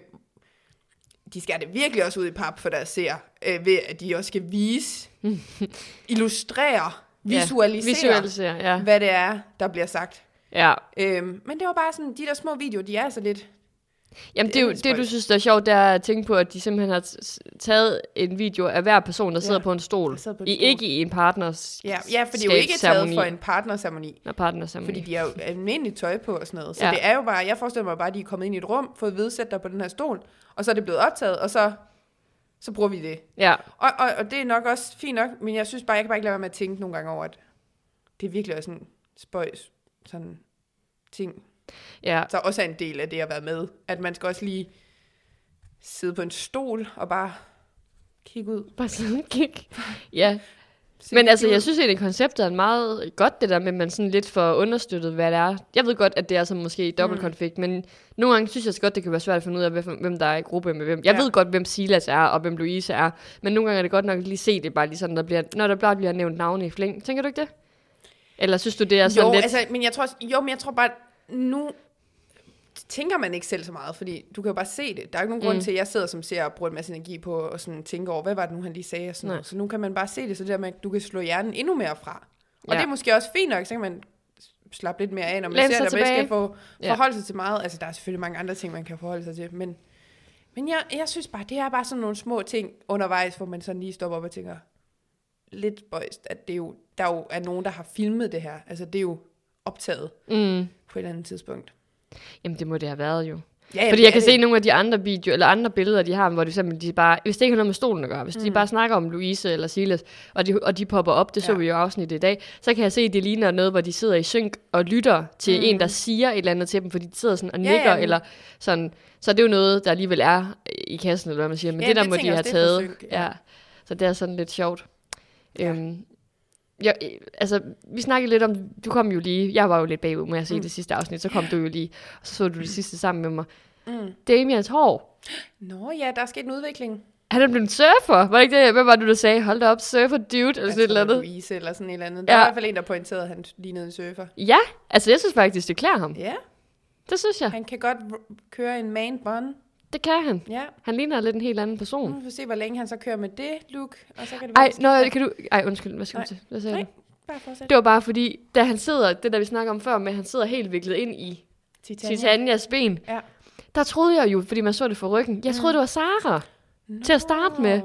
de skal det virkelig også ud i pap for deres seere, øh, ved at de også skal vise, illustrere, visualisere, ja, Visualisere, ja. hvad det er, der bliver sagt. Ja. Øhm, men det var bare sådan, de der små videoer, de er så lidt... Jamen, Det det, er det, lidt det, du synes, der er sjovt, det er at tænke på, at de simpelthen har taget en video af hver person, der sidder Ja, på en stol. på en I, stol. ikke i en partners Ja, ja for det er jo ikke taget for en partnerceremoni. Når partnerceremoni. Fordi de har jo almindeligt tøj på og sådan noget. Så Ja. ja. det er jo bare, jeg forestiller mig bare, at de er kommet ind i et rum, fået vedsæt dig på den her stol, og så er det blevet optaget, og så, så bruger vi det. Ja, Og, og, og det er nok også fint nok, men jeg synes bare, jeg kan bare ikke lade være med at tænke nogle gange over, at det er virkelig også en spøjs sådan ting, ja. der også er en del af det at være med. At man skal også lige sidde på en stol og bare kigge ud. Bare sådan kig. Ja, Se men altså, jeg synes egentlig, konceptet er meget godt, det der med, at man sådan lidt får understøttet, hvad det er. Jeg ved godt, at det er så måske dobbeltkonflikt, mm. men nogle gange synes jeg også godt, det kan være svært at finde ud af, hvem, der er i gruppe med hvem. Jeg Ja. ved godt, hvem Silas er, og hvem Louise er, men nogle gange er det godt nok lige se det bare lige sådan, der bliver, når der bare bliver nævnt navne i flæng. Tænker du ikke det? Eller synes du, det er sådan jo, lidt... altså, men jeg tror, jo, men jeg tror bare, nu tænker man ikke selv så meget, fordi du kan jo bare se det. Der er ikke nogen grund Mm. til, at jeg sidder som ser og bruger en masse energi på og sådan tænke over, hvad var det nu, han lige sagde? Og sådan noget. Så nu kan man bare se det, så det der med, at du kan slå hjernen endnu mere fra. Og Ja. det er måske også fint nok, så kan man slappe lidt mere af, når man Læne ser, at man ikke skal tilbage. få, Ja. forholde sig til meget. Altså, der er selvfølgelig mange andre ting, man kan forholde sig til, men, men jeg, jeg synes bare, det er bare sådan nogle små ting undervejs, hvor man sådan lige stopper op og tænker, lidt bøjst, at det jo, der jo er nogen, der har filmet det her. Altså, det er jo optaget Mm. på et eller andet tidspunkt. Jamen, det må det have været jo. Ja, Fordi jeg kan se nogle af de andre videoer, eller andre billeder, de har, hvor de simpelthen de bare, hvis det ikke har noget med stolen at gøre, hvis mm. de bare snakker om Louise eller Silas, og de, og de popper op, det så Ja. vi jo i afsnittet i dag, så kan jeg se, at det ligner noget, hvor de sidder i synk og lytter til Mm. en, der siger et eller andet til dem, fordi de sidder sådan og Ja, nikker, ja, eller sådan. Så det er jo noget, der alligevel er i kassen, eller hvad man siger, men Ja, det der det må de have det taget. synk, ja. ja. Så det er sådan lidt sjovt. Ja. Øhm, Ja, altså, vi snakkede lidt om, du kom jo lige, jeg var jo lidt bagud med at se Mm. mm. det sidste afsnit, så kom du jo lige, og så så du det sidste sammen med mig. Mm. Damians hår. Nå ja, der er sket en udvikling. Han er blevet en surfer. Var det ikke det? Hvad var det, du sagde? Hold da op, surfer dude, eller sådan et eller andet. Louise eller sådan et eller andet. Der Ja. var i hvert fald en, der pointerede, at han lignede en surfer. Ja, altså jeg synes faktisk, det klæder ham. Ja, Det synes jeg. han kan godt køre en man bun. Det kan han. Ja, Han ligner lidt en helt anden person. nu får se, hvor længe han så kører med det look. Og så kan det Ej, nå, kan du... Ej, undskyld, hvad skal du til? Hvad sagde Nej. Bare fortsæt. Det var bare fordi, da han sidder, det der vi snakker om før, med at han sidder helt viklet ind i Titania. Titanias ben, Ja. der troede jeg jo, fordi man så det fra ryggen, jeg troede, det var Sara. Nå. til at starte med.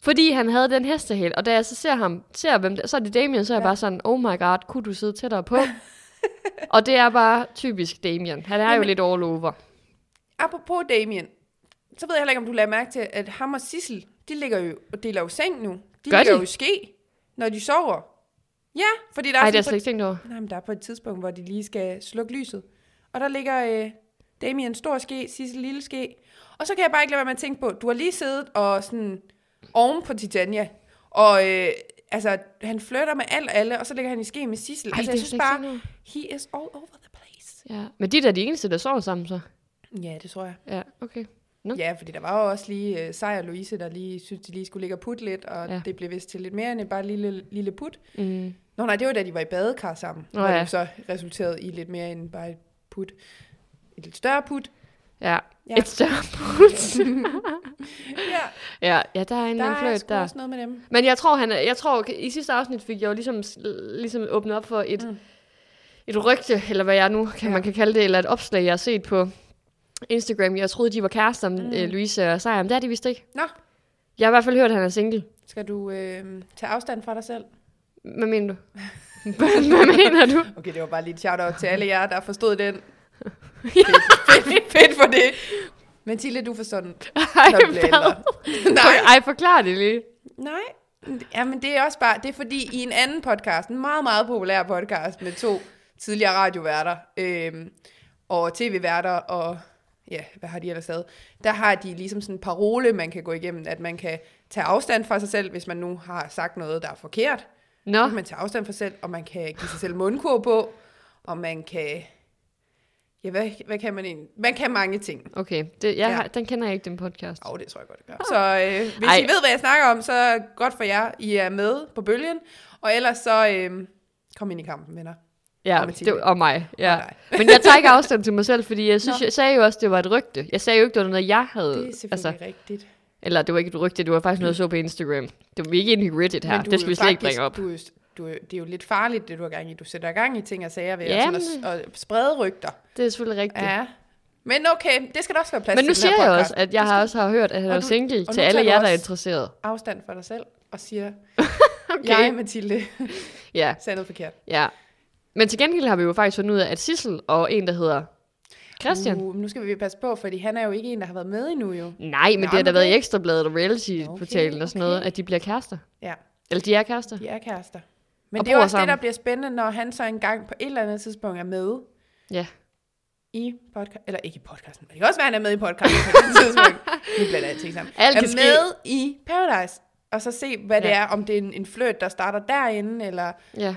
Fordi han havde den hestehæl, og da jeg så ser ham, ser hvem det, så er det Damien, så er jeg Ja. bare sådan, oh my god, kunne du sidde tættere på? og det er bare typisk Damien. Han er jo Jamen- lidt all over. Apropos Damien, så ved jeg heller ikke, om du lader mærke til, at ham og Sissel, de ligger jo og deler jo seng nu. De Gør ligger de? jo i ske, når de sover. Ja, fordi der er, Ej, det jeg slet ikke tænkt over. nej, men der er på et tidspunkt, hvor de lige skal slukke lyset. Og der ligger øh, Damien stor ske, Sissel lille ske. Og så kan jeg bare ikke lade være med at tænke på, du har lige siddet og sådan oven på Titania, og øh, altså, han flytter med alt og alle, og så ligger han i ske med Sissel. Ej, altså, det jeg synes bare, he is all over the place. Ja. Men de der er de eneste, der sover sammen, så. Ja, det tror jeg. Ja, okay. Nå. Ja, fordi der var jo også lige uh, Sej og Louise, der lige synes, de lige skulle ligge og putte lidt, og Ja. det blev vist til lidt mere end bare lille, lille put. Mm. Nå nej, det var da de var i badekar sammen, Nå hvor ja. det så resulterede i lidt mere end bare et put. Et lidt større put. Ja. Ja. Et større put. Ja, ja, ja, der er en der anden er fløjt sgu der. også noget med dem. Men jeg tror, han er, jeg tror, i sidste afsnit fik jeg jo ligesom, ligesom åbnet op for et, Mm. et rygte, eller hvad jeg nu kan, ja. man kan kalde det, eller et opslag, jeg har set på Instagram. Jeg troede, de var kærester, mm. Mm. øh, Louise og Sejr, men det er de vist ikke. Nå. Jeg har i hvert fald hørt, at han er single. Skal du øh, tage afstand fra dig selv? Hvad mener du? hvad mener du? Okay, det var bare lige et shout-out til alle jer, der forstod den. Fedt, fedt, fedt for det. Men Tille, du forstår den, Ej. Nej. Ej, forklar det lige. Nej, jamen det er også bare, det er fordi i en anden podcast, en meget, meget populær podcast med to tidligere radioværter øhm, og tv-værter og ja, hvad har de ellers lavet, der har de ligesom sådan en parole, man kan gå igennem, at man kan tage afstand fra sig selv, hvis man nu har sagt noget, der er forkert. Nå, kan man tage afstand fra sig selv, og man kan give sig selv mundkur på, og man kan, ja, hvad, hvad kan man egentlig? Man kan mange ting. okay. Det, jeg, Ja. den kender jeg ikke, den podcast. Åh, oh, det tror jeg godt, det gør. Så øh, hvis Ej. I ved, hvad jeg snakker om, så godt for jer. I er med på bølgen. Og ellers så øh, kom ind i kampen, venner. Ja, Og Mathilde. det, og mig. Ja. Og dig. Men jeg tager ikke afstand til mig selv, fordi jeg synes, Nå. jeg sagde jo også, det var et rygte. Jeg sagde jo ikke, det var noget, jeg havde. Det er selvfølgelig altså, rigtigt. eller det var ikke et rygte, det var faktisk noget, jeg så på Instagram. Det var ikke i Reddit her. Men Det skal vi slet ikke bringe op. Du, du, det er jo lidt farligt, det du har gang i. Du sætter gang i ting og sager ved Ja, at, sådan at, at sprede rygter. Det er selvfølgelig rigtigt. Ja. Men okay, det skal der også være plads Men nu til i den siger jeg også, at jeg har også har hørt, at han Og er single til nu alle jer, der er interesseret. Afstand for dig selv og siger, Okay. jeg, Mathilde, Ja, sagde noget forkert. ja. Men til gengæld har vi jo faktisk fundet ud af, at Sissel og en, der hedder Christian. Uh, nu skal vi passe på, fordi han er jo ikke en, der har været med endnu jo. Nej, men Nå, det har da været i det- Ekstrabladet og Reality-portalen Okay, og sådan noget, okay. at de bliver kærester. Ja. Eller de er kærester. De er kærester. Men Og det er også det, der sammen. bliver spændende, når han så engang på et eller andet tidspunkt er med Ja. i podcast, eller ikke i podcasten, men det kan også være, at han er med i podcasten på et tidspunkt. Nu blander alting sammen. Alt er ske. med i Paradise, og så se, hvad ja. det er, om det er en, en flirt, der starter derinde, eller Ja.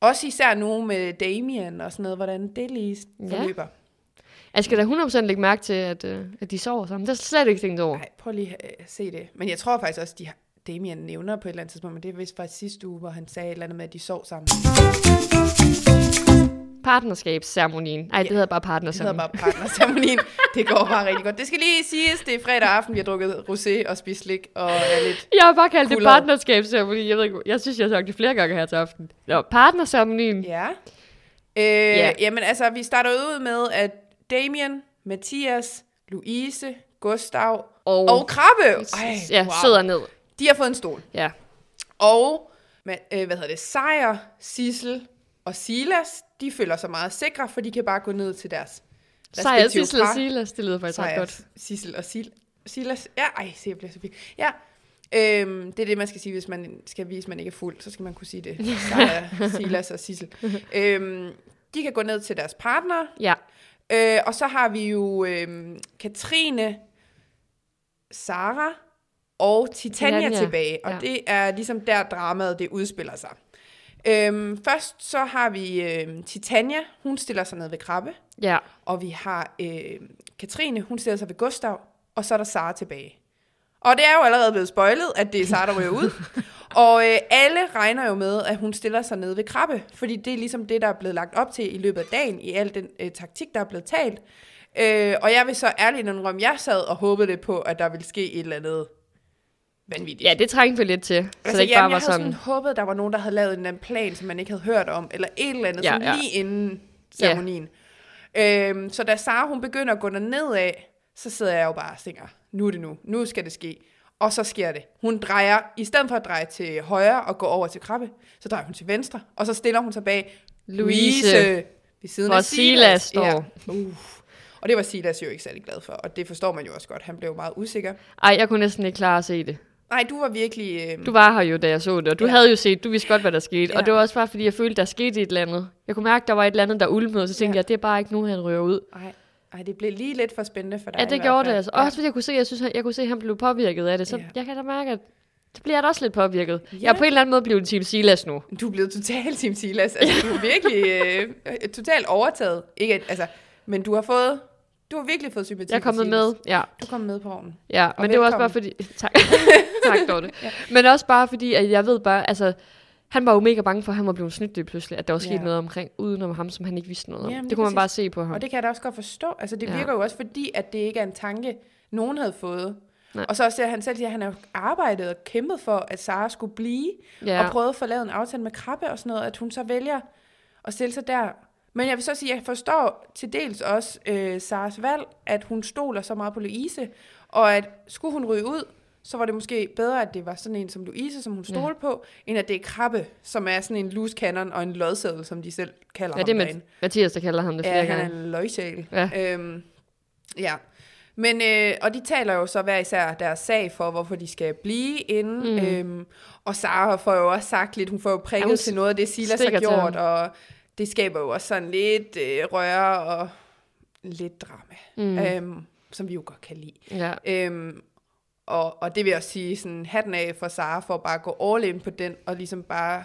Også især nu med Damien og sådan noget, hvordan det lige Ja. forløber. Jeg skal da 100% lægge mærke til, at, øh, at de sover sammen. Det jeg slet ikke tænkt over. Nej, prøv lige at se det. Men jeg tror faktisk også, de har, Damien nævner på et eller andet tidspunkt, men det er vist faktisk sidste uge, hvor han sagde et eller andet med, at de sov sammen. Partnerskabsceremonien. Nej, det Ja. hedder bare Det hedder partnerceremonien. bare partnerceremonien. Det går bare rigtig godt. Det skal lige siges, det er fredag aften, vi har drukket rosé og spist slik og er lidt... Jeg har bare kaldt det Kulderet. partnerskabsceremoni. Jeg ved ikke, jeg synes, jeg har sagt det flere gange her til aften. Nå, partnerceremonien. Ja. Øh, ja. Ja. Jamen altså, vi starter ud med, at Damien, Mathias, Louise, Gustav Og, og Krabbe, Ej, ja, wow. sidder ned. de har fået en stol. Ja. Og, ma- øh, hvad hedder det, Sejr, Sissel og Silas, de føler sig meget sikre, for de kan bare gå ned til deres Sejr, Sissel og. Silas, det lyder faktisk Sejr, godt. Sissel og Sil Silas. Ja, ej, se, jeg bliver så fint. Ja, øhm, det er det, man skal sige, hvis man skal vise, at man ikke er fuld. Så skal man kunne sige det. Sejr, Silas og Sissel. øhm, de kan gå ned til deres partner. Ja, Øh, og så har vi jo øhm, Katrine, Sara og Titania Titania, tilbage. Og ja. det er ligesom der dramaet det udspiller sig. Øhm, først så har vi øhm, Titania, hun stiller sig ned ved Krabbe. ja. Og vi har øh, Katrine, hun stiller sig ved Gustav, og så er der Sara tilbage. Og det er jo allerede blevet spoilet, at det er Sara, der ryger ud. og øh, alle regner jo med, at hun stiller sig ned ved Krabbe, fordi det er ligesom det, der er blevet lagt op til i løbet af dagen, i al den øh, taktik, der er blevet talt. Øh, og jeg vil så ærligt indrømme, jeg sad og håbede det på, at der ville ske et eller andet vanvittigt. ja, det trængte vi lidt til. Så Altså, det ikke jamen, bare var jeg havde sådan... sådan håbet, der var nogen, der havde lavet en eller anden plan, som man ikke havde hørt om, eller et eller andet, Ja, ja, sådan ja. lige inden ceremonien. Øhm, så da Sara hun begynder at gå ned af, så sidder jeg jo bare og tænker, nu er det nu, nu skal det ske. Og så sker det. Hun drejer, i stedet for at dreje til højre og gå over til Krabbe, så drejer hun til venstre, og så stiller hun sig bag Louise, ved siden af Silas står. Ja. Uh. Og det var Silas jo ikke særlig glad for, og det forstår man jo også godt. Han blev meget usikker. Ej, jeg kunne næsten ikke klare at se det. Nej, du var virkelig... Øh, Du var her jo, da jeg så det, og du Ja. ja. havde jo set, du vidste godt, hvad der skete. Ja. Og det var også bare, fordi jeg følte, der skete et eller andet. Jeg kunne mærke, der var et eller andet, der ulmede, og så tænkte Ja. jeg, det er bare ikke nu, han ryger ud. ej, ej, det blev lige lidt for spændende for dig Ja, det gjorde det altså. Ja. Også fordi jeg kunne se, jeg synes, jeg kunne se, at han blev påvirket af det. Så Ja. jeg kan da mærke, at så bliver jeg da også lidt påvirket. Ja. Jeg er på en eller anden måde blevet Team Silas nu. Du er blevet totalt Team Silas. Altså, du er virkelig øh, totalt overtaget. Ikke, altså, men du har fået, du har virkelig fået sympati Jeg er kommet med, ja. Du er kommet med på vognen. Ja, men det var også bare fordi... Tak, tak Dorte. Ja. Men også bare fordi, at jeg ved bare, altså... Han var jo mega bange for, at han var blevet snydt lige pludselig. At der var sket Ja. noget omkring, udenom ham, som han ikke vidste noget om. Jamen, det lige kunne man bare se på ham. Og det kan jeg da også godt forstå. Altså, det Ja. virker jo også fordi, at det ikke er en tanke, nogen havde fået. Nej. Og så også det, at han selv siger, at han har arbejdet og kæmpet for, at Sara skulle blive, ja. ja. og prøvet at få lavet en aftale med Krabbe og sådan noget, at hun så vælger at stille sig der. Men jeg vil så sige, at jeg forstår til dels også øh, Saras valg, at hun stoler så meget på Louise, og at skulle hun ryge ud, så var det måske bedre, at det var sådan en som Louise, som hun Ja. stolte på, end at det er Krabbe, som er sådan en loose cannon og en lodseddel, som de selv kalder ja, ham det er med. Mathias, der kalder ham det flere Ja, han gange. er en løgsjæl. Ja. Øhm, ja. Men, øh, og de taler jo så hver især deres sag for, hvorfor de skal blive inde. Mm. Øhm, og Sara får jo også sagt lidt, hun får jo prikket Ja, hun til noget af det, Silas har gjort, og det skaber jo også sådan lidt øh, røre og lidt drama, Mm. øhm, som vi jo godt kan lide. Ja. Øhm, og, og det vil jeg også sige, sådan hatten af for Sara for at bare gå all in på den, og ligesom bare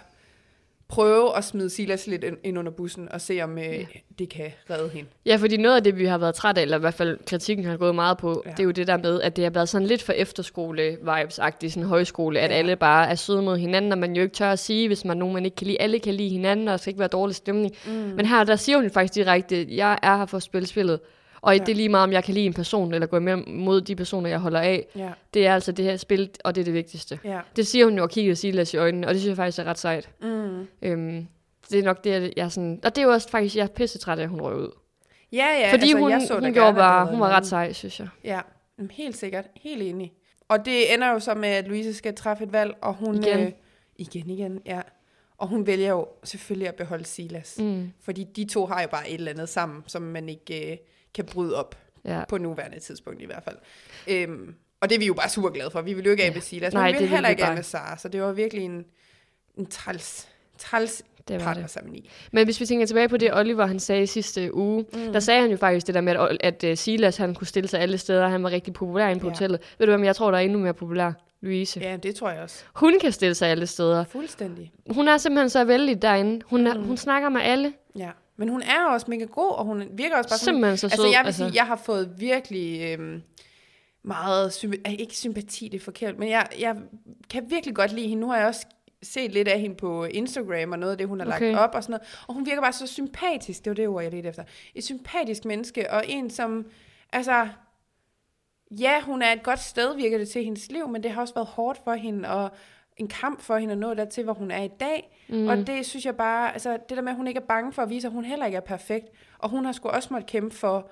prøve at smide Silas lidt ind, under bussen, og se om øh, Ja. det kan redde hende. Ja, fordi noget af det, vi har været trætte af, eller i hvert fald kritikken har gået meget på, Ja. det er jo det der med, at det har været sådan lidt for efterskole-vibes-agtigt, sådan højskole, at Ja. alle bare er søde mod hinanden, og man jo ikke tør at sige, hvis man nogen, man ikke kan lide. Alle kan lide hinanden, og der skal ikke være dårlig stemning. Mm. Men her, der siger hun faktisk direkte, jeg er her for at spille spillet. Og Ja. det er lige meget, om jeg kan lide en person, eller gå med mod de personer, jeg holder af. Ja, Det er altså det her spil, og det er det vigtigste. ja. Det siger hun jo og kigger Silas i øjnene, og det synes jeg faktisk er ret sejt. Mm. Øhm, det er nok det, jeg sådan... Og det er jo også faktisk, jeg er pissetræt af, at hun røg ud. Ja, ja. Fordi altså, hun, jeg så hun gjorde bare, hun var ret sej, synes jeg. Ja, mm, helt sikkert. Helt enig. Og det ender jo så med, at Louise skal træffe et valg, og hun... Igen. Øh, igen, igen, ja. Og hun vælger jo selvfølgelig at beholde Silas. Mm, Fordi de to har jo bare et eller andet sammen, som man ikke øh, kan bryde op. ja. På nuværende tidspunkt i hvert fald. Øhm, og det er vi jo bare super glade for. Vi vil jo ikke af Ja. med Silas, Nej, men vi vil heller ikke af med Sara. Så det var virkelig en, en træls, træls Det var det. partnersamling. Men hvis vi tænker tilbage på det, Oliver han sagde sidste uge, mm. der sagde han jo faktisk det der med, at, at uh, Silas han kunne stille sig alle steder, han var rigtig populær inde på Ja. hotellet. Ved du hvad, men jeg tror, der er endnu mere populær. Louise. Ja. Ja, det tror jeg også. Hun kan stille sig alle steder. Fuldstændig. Hun er simpelthen så vældig derinde. Hun, er, Mm. hun snakker med alle. Ja. Men hun er også mega god, og hun virker også bare sådan Simpelthen så sød. Altså, jeg vil sige, jeg har fået virkelig øhm, meget, symp- ikke sympati, det er forkert, men jeg, jeg kan virkelig godt lide hende. Nu har jeg også set lidt af hende på Instagram og noget af det, hun har Okay. lagt op og sådan noget. Og hun virker bare så sympatisk, det var det ord, jeg lidt efter. Et sympatisk menneske, og en som, altså, ja, hun er et godt sted, virker det til hendes liv, men det har også været hårdt for hende, og en kamp for hende at nå dertil, hvor hun er i dag. Mm. Og det synes jeg bare, altså det der med, at hun ikke er bange for at vise, at hun heller ikke er perfekt. Og hun har sgu også måttet kæmpe for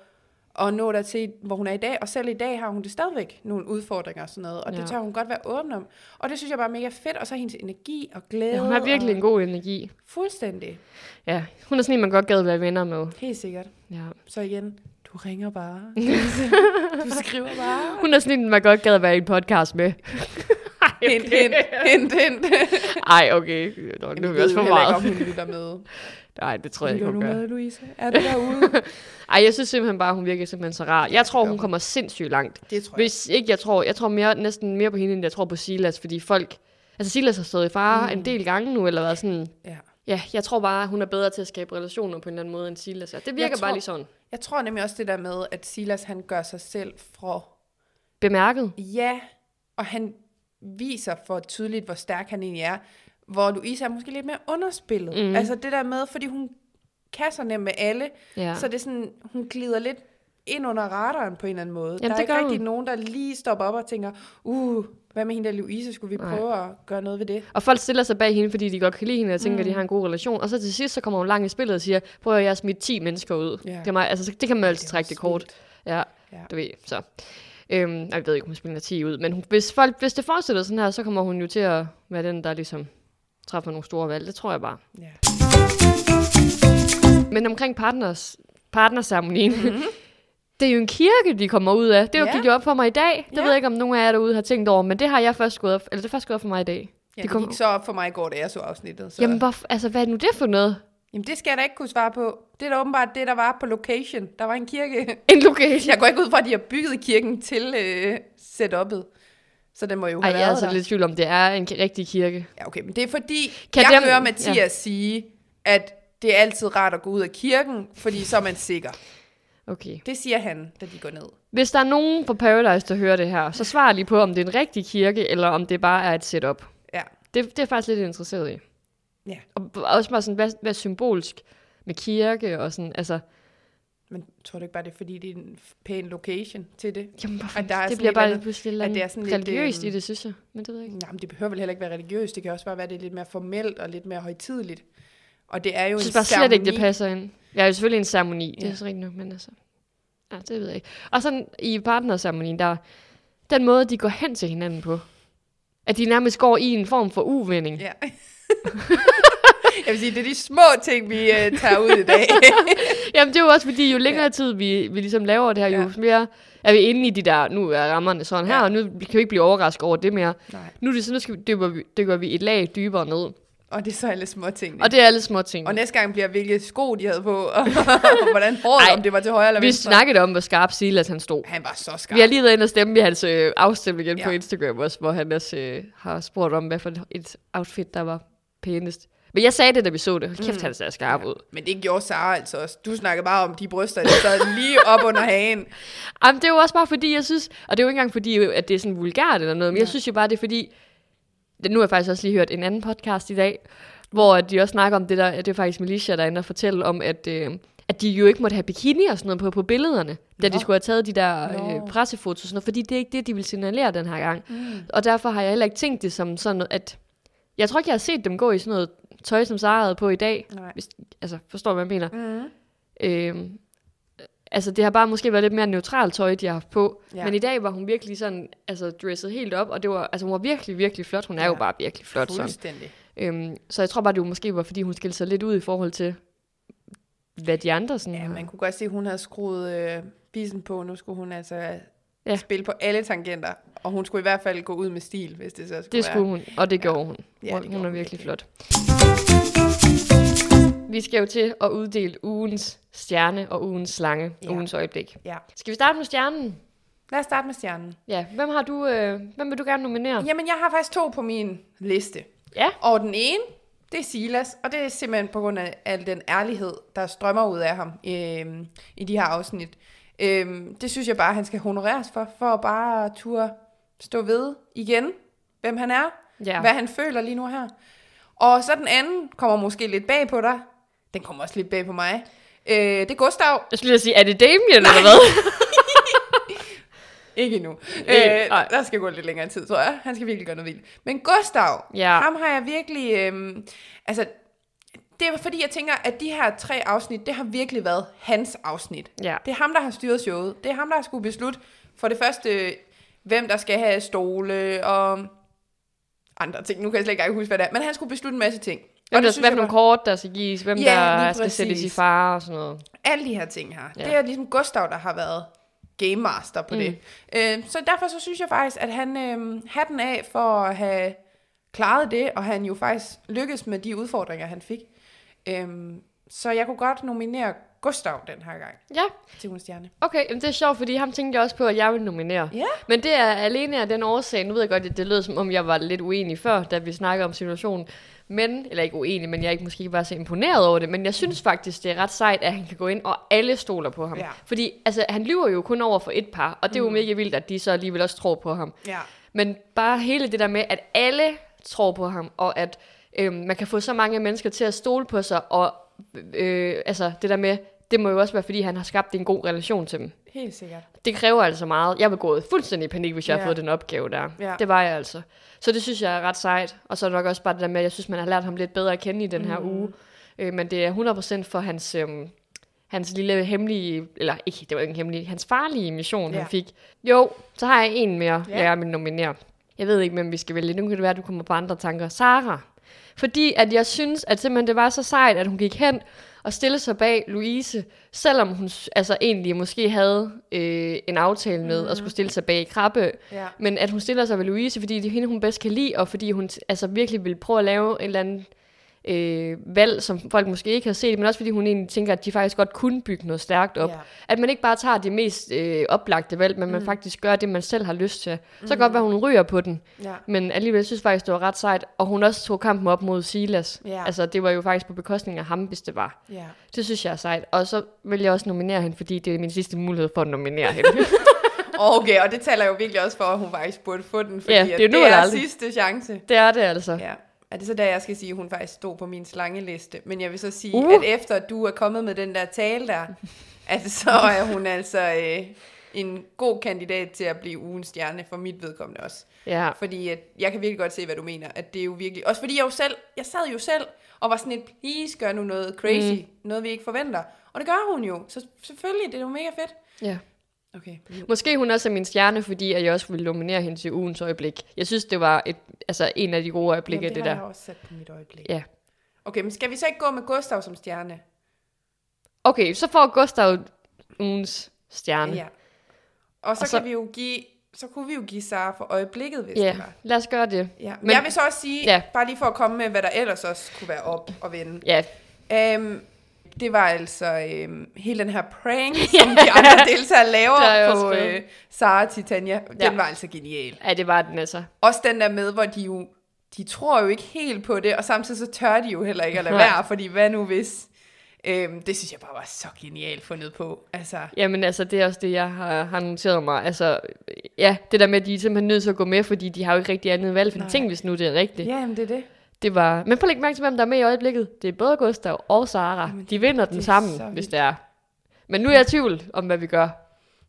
at nå dertil, hvor hun er i dag. Og selv i dag har hun det stadigvæk nogle udfordringer og sådan noget. Og ja. Ja. det tør hun godt være åben om. Og det synes jeg bare er mega fedt. Og så hendes energi og glæde. Ja, hun har virkelig og en god energi. Fuldstændig. Ja, hun er sådan en, man godt gad være venner med. Helt sikkert. Ja. Så igen, du ringer bare. du skriver bare. Hun er sådan en, man godt gad være i en podcast med. Hint, hint, hint, hint. Ej, okay. Nå, nu er vi også for heller ikke, om meget. hun lytter med. Nej, det tror jeg ikke, hun gør. med, Louise? Er du derude? Ej, jeg synes simpelthen bare, hun virker simpelthen så rar. Jeg tror, hun kommer sindssygt langt. Det tror jeg. Hvis ikke, jeg tror, jeg tror mere, næsten mere på hende, end jeg tror på Silas, fordi folk... Altså, Silas har stået i fare mm. en del gange nu, eller været sådan... Ja. Ja, jeg tror bare, hun er bedre til at skabe relationer på en eller anden måde, end Silas er. Det virker tror- bare lige sådan. Jeg tror nemlig også det der med, at Silas han gør sig selv fra Bemærket. ja, og han viser for tydeligt, hvor stærk han egentlig er. Hvor Louise er måske lidt mere underspillet. Mm. Mm. Altså det der med, fordi hun kasser nem med alle, Ja. så det er sådan, hun glider lidt ind under radaren på en eller anden måde. Jamen, der er ikke rigtig hun. nogen, der lige stopper op og tænker, uh, hvad med hende der Louise, skulle vi Nej. prøve at gøre noget ved det? Og folk stiller sig bag hende, fordi de godt kan lide hende, og tænker, mm. at de har en god relation. Og så til sidst, så kommer hun langt i spillet og siger, prøv at jeg smidt 10 mennesker ud. Ja. Det, er mig, altså, det kan man altid trække det kort. Ja, Ja. du ved, så. Øhm, jeg ved ikke, om hun spiller 10 ud, men hun, hvis, folk, hvis det fortsætter sådan her, så kommer hun jo til at være den, der ligesom træffer nogle store valg. Det tror jeg bare. Ja. Men omkring partners, partnerceremonien, mm-hmm. det er jo en kirke, de kommer ud af. Det jo Ja. gik jo op for mig i dag. Det Ja. ved jeg ikke, om nogen af jer derude har tænkt over, men det har jeg først gået op, eller det er først gået op for mig i dag. Ja, De det kom- gik så op for mig i går, da jeg så afsnittet. Så. Jamen, hvor, altså, hvad er nu det for noget? Jamen, det skal jeg da ikke kunne svare på. Det er da åbenbart det, der var på location. Der var en kirke. En location. Jeg går ikke ud fra, at de har bygget kirken til øh, setup'et. Så den må jo Ej, have jeg er altså lidt tvivl om, det er en rigtig kirke. Ja, okay, men det er fordi, Kan jeg dem- hører Mathias ja. sige, at det er altid rart at gå ud af kirken, fordi så er man sikker. Okay. Det siger han, da de går ned. Hvis der er nogen fra Paradise, der hører det her, så svar lige på, om det er en rigtig kirke, eller om det bare er et setup. Ja. Det, det er faktisk lidt interesseret i. Ja. Og også bare sådan, hvad, hvad er symbolsk med kirke og sådan, altså, Men tror du ikke bare, det er fordi, det er en pæn location til det? jamen, hvorfor, At der er det bliver bare lidt pludselig at lidt det er sådan lidt, religiøst i øhm, det, synes jeg. Men det ved jeg ikke. Nej, men det behøver vel heller ikke være religiøst. Det kan også bare være, det er lidt mere formelt og lidt mere højtideligt. Og det er jo Jeg synes en bare slet ikke, det passer ind. Jeg er jo selvfølgelig en ceremoni, det er Ja. så rigtigt nok, men altså, ja, det ved jeg ikke. Og sådan i partnerceremonien, der den måde, de går hen til hinanden på, at de nærmest går i en form for uvending. Ja. jeg vil sige, det er de små ting, vi uh, tager ud i dag. Jamen det er jo også fordi, jo længere tid vi, vi ligesom laver det her, jo Ja. mere er vi inde i de der, nu er rammerne sådan her, Ja. og nu kan vi ikke blive overrasket over det mere. Nej. Nu, er det, så nu skal vi, dykker, vi, dykker vi et lag dybere ned. Og det er så alle små ting. Og det er alle små ting. Og næste gang bliver hvilke sko, de havde på, og, og hvordan håret, om det var til højre eller vi venstre. snakkede om, hvor skarp Silas han stod. Han var så skarp. Vi har lige været inde og stemme i hans øh, afstemning igen ja. på. Instagram også, hvor han også øh, har spurgt om, hvad for et outfit, der var pænest. Men jeg sagde det, da vi så det. Hold kæft, mm. han ser skarp ja. ud. Men det gjorde Sara altså også. Du snakkede bare om de bryster, der sad lige op under hagen. Jamen, det er jo også bare fordi, jeg synes, og det er jo ikke engang fordi, at det er sådan vulgært eller noget, men jeg Nej. synes jo bare, det er fordi, nu har jeg faktisk også lige hørt en anden podcast i dag, hvor de også snakker om det der, det er faktisk Militia, der er inde og fortælle om, at, øh, at de jo ikke måtte have bikini og sådan noget på, på billederne, da de Nå. skulle have taget de der øh, pressefotos og sådan noget, fordi det er ikke det, de vil signalere den her gang. Mm. Og derfor har jeg heller ikke tænkt det som sådan noget, at jeg tror ikke, jeg har set dem gå i sådan noget tøj, som Sara havde på i dag. Nej. Hvis, altså, forstår hvad jeg mener? Mm. Øhm, altså, det har bare måske været lidt mere neutralt tøj, de har haft på. Ja. Men i dag var hun virkelig sådan, altså, dresset helt op, og det var, altså, hun var virkelig, virkelig flot. Hun er Ja. jo bare virkelig flot sådan. Fuldstændig. Øhm, så jeg tror bare, det var måske var, fordi hun skilte sig lidt ud i forhold til, hvad de andre sådan Ja, har. man kunne godt se, at hun havde skruet øh, bisen på. Nu skulle hun altså Ja. spille på alle tangenter. Og hun skulle i hvert fald gå ud med stil, hvis det så skulle Det skulle hun, og det Ja. gjorde hun. Ja, hun, det hun gjorde er hun virkelig virkelig. flot. Vi skal jo til at uddele ugens stjerne og ugens slange. Ja. ugens øjeblik. Ja. Skal vi starte med stjernen? Lad os starte med stjernen. Ja, hvem har du, øh, hvem vil du gerne nominere? Jamen, jeg har faktisk to på min liste. Ja. Og den ene, det er Silas, og det er simpelthen på grund af al den ærlighed, der strømmer ud af ham øh, i de her afsnit. Øh, det synes jeg bare, han skal honoreres for, for at bare turde stå ved igen, hvem han er, Ja. hvad han føler lige nu her. Og så den anden kommer måske lidt bag på dig. Den kommer også lidt bag på mig. Øh, det er Gustav. Jeg skulle sige, er det Damien eller hvad? Ikke endnu. Øh, Øh, nej. der skal gå lidt længere tid, tror jeg. Han skal virkelig gøre noget vildt. Men Gustav, Ja. ham har jeg virkelig... Øhm, altså, det er fordi, jeg tænker, at de her tre afsnit, det har virkelig været hans afsnit. Ja. Det er ham, der har styret showet. Det er ham, der har skulle beslutte for det første, hvem der skal have stole og andre ting. Nu kan jeg slet ikke huske, hvad det er. Men han skulle beslutte en masse ting. Hvem det der, synes for nogle kort, der skal gives, hvem Ja, der skal sættes i fare og sådan noget. alle de her ting her. Ja. Det er ligesom Gustav, der har været game master på mm. det. Øh, så derfor så synes jeg faktisk, at han øh, hatten af for at have klaret det, og han jo faktisk lykkedes med de udfordringer, han fik. Øh, så jeg kunne godt nominere Gustav den her gang Ja, til Ugens Stjerne. okay. Jamen, det er sjovt, fordi ham tænkte jeg også på, at jeg ville nominere. Ja. Men det er alene af den årsag, nu ved jeg godt, at det lød som om, jeg var lidt uenig før, da vi snakkede om situationen. Men, eller ikke uenig, men jeg er ikke måske bare så imponeret over det, men jeg synes faktisk, det er ret sejt, at han kan gå ind, og alle stoler på ham. Ja. Fordi altså, han lyver jo kun over for et par, og det er jo mega vildt, at de så alligevel også tror på ham. Ja. Men bare hele det der med, at alle tror på ham, og at øhm, man kan få så mange mennesker til at stole på sig, og øh, altså det der med, det må jo også være, fordi han har skabt en god relation til dem. Helt sikkert. Det kræver altså meget. Jeg var gået fuldstændig i panik, hvis jeg Ja. havde fået den opgave der. Ja. Det var jeg altså. Så det synes jeg er ret sejt. Og så er det nok også bare det der med, at jeg synes, man har lært ham lidt bedre at kende i den her Mm. uge. Øh, men det er 100% for hans, øhm, hans lille hemmelige, eller ikke, det var ikke en hemmelig, hans farlige mission, Ja. han fik. Jo, så har jeg en mere, Ja. jeg vil nominere. Jeg ved ikke, hvem vi skal vælge. Nu kan det være, at du kommer på andre tanker. Sara. Fordi at jeg synes, at simpelthen det var så sejt, at hun gik hen og stillede sig bag Louise, selvom hun altså egentlig måske havde øh, en aftale med at skulle stille sig bag Krabbe, Ja. men at hun stiller sig ved Louise, fordi det er hende, hun bedst kan lide, og fordi hun altså virkelig vil prøve at lave en eller anden øh, valg, som folk måske ikke har set, men også fordi hun egentlig tænker, at de faktisk godt kunne bygge noget stærkt op. Ja. At man ikke bare tager det mest øh, oplagte valg, men mm. man faktisk gør det, man selv har lyst til. Så kan godt være, hun ryger på den, Ja. men alligevel synes faktisk, det var ret sejt. Og hun også tog kampen op mod Silas. Ja. Altså, det var jo faktisk på bekostning af ham, hvis det var. Ja. Det synes jeg er sejt. Og så vil jeg også nominere hende, fordi det er min sidste mulighed for at nominere hende. Okay, og det taler jo virkelig også for, at hun faktisk burde få den, fordi Ja, det er nu det er aldrig. sidste chance. det er det altså. Ja. Er det så der, jeg skal sige, at hun faktisk stod på min slangeliste? Men jeg vil så sige, Uh. at efter du er kommet med den der tale der, at så er hun altså øh, en god kandidat til at blive ugens stjerne for mit vedkommende også. Ja. Fordi at jeg kan virkelig godt se, hvad du mener. At det er jo virkelig... Også fordi jeg jo selv... Jeg sad jo selv og var sådan et, please gør nu noget crazy. Mm. Noget, vi ikke forventer. Og det gør hun jo. Så selvfølgelig, det er jo mega fedt. ja. Okay. Måske hun også er min stjerne, fordi jeg også ville nominere hende til ugens øjeblik. Jeg synes, det var et, altså en af de gode øjeblikke, Jamen, det, det, det har der. jeg også sat på mit øjeblik. Ja. Okay, men skal vi så ikke gå med Gustav som stjerne? Okay, så får Gustav ugens stjerne. Ja. Og så, Og så- kan vi jo give... Så kunne vi jo give Sara for øjeblikket, hvis Ja, det var. lad os gøre det. Ja. Men, Men- jeg vil så også sige, Ja. bare lige for at komme med, hvad der ellers også kunne være op og vende. Ja, Um, det var altså øhm, hele den her prank, som de andre deltagere laver på øh, Sara Titania. Den Ja. var altså genial. ja, det var den altså. Også den der med, hvor de jo, de tror jo ikke helt på det, og samtidig så tør de jo heller ikke at lade Nej. være, fordi hvad nu hvis? Øhm, det synes jeg bare var så genialt fundet på. Altså, Jamen altså, det er også det, jeg har, har noteret mig. Altså, ja, det der med, at de er simpelthen nødt til at gå med, fordi de har jo ikke rigtig andet valg. For tænk, hvis nu det er rigtigt. ja, men det er det. Det var... Men prøv lige mærke til, hvem der er med i øjeblikket. Det er både Gustav og Sara. Jamen, De vinder den det sammen, hvis det er. Men nu er jeg i tvivl om, hvad vi gør.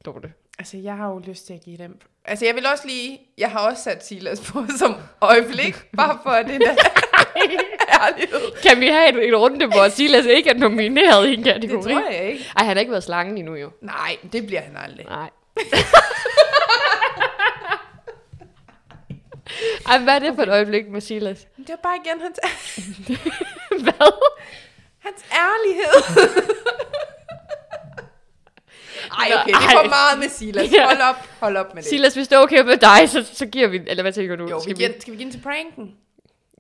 Dorte. Altså, jeg har jo lyst til at give dem. Altså, jeg vil også lige... Jeg har også sat Silas på som øjeblik, bare for det der. Kan vi have en, en runde, hvor Silas ikke er nomineret i en Det kategori? tror jeg ikke. Ej, han har ikke været slangen endnu jo. Nej, det bliver han aldrig. Nej. Ej, hvad er det for et øjeblik med Silas? Det var bare igen hans, Hvad? hans ærlighed. Ej, okay, det er for meget med Silas. Ja. Hold op, hold op med det. Silas, hvis det er okay med dig, så, så giver vi... Eller hvad tænker du? Jo, vi Skal giver, skal vi give den til pranken?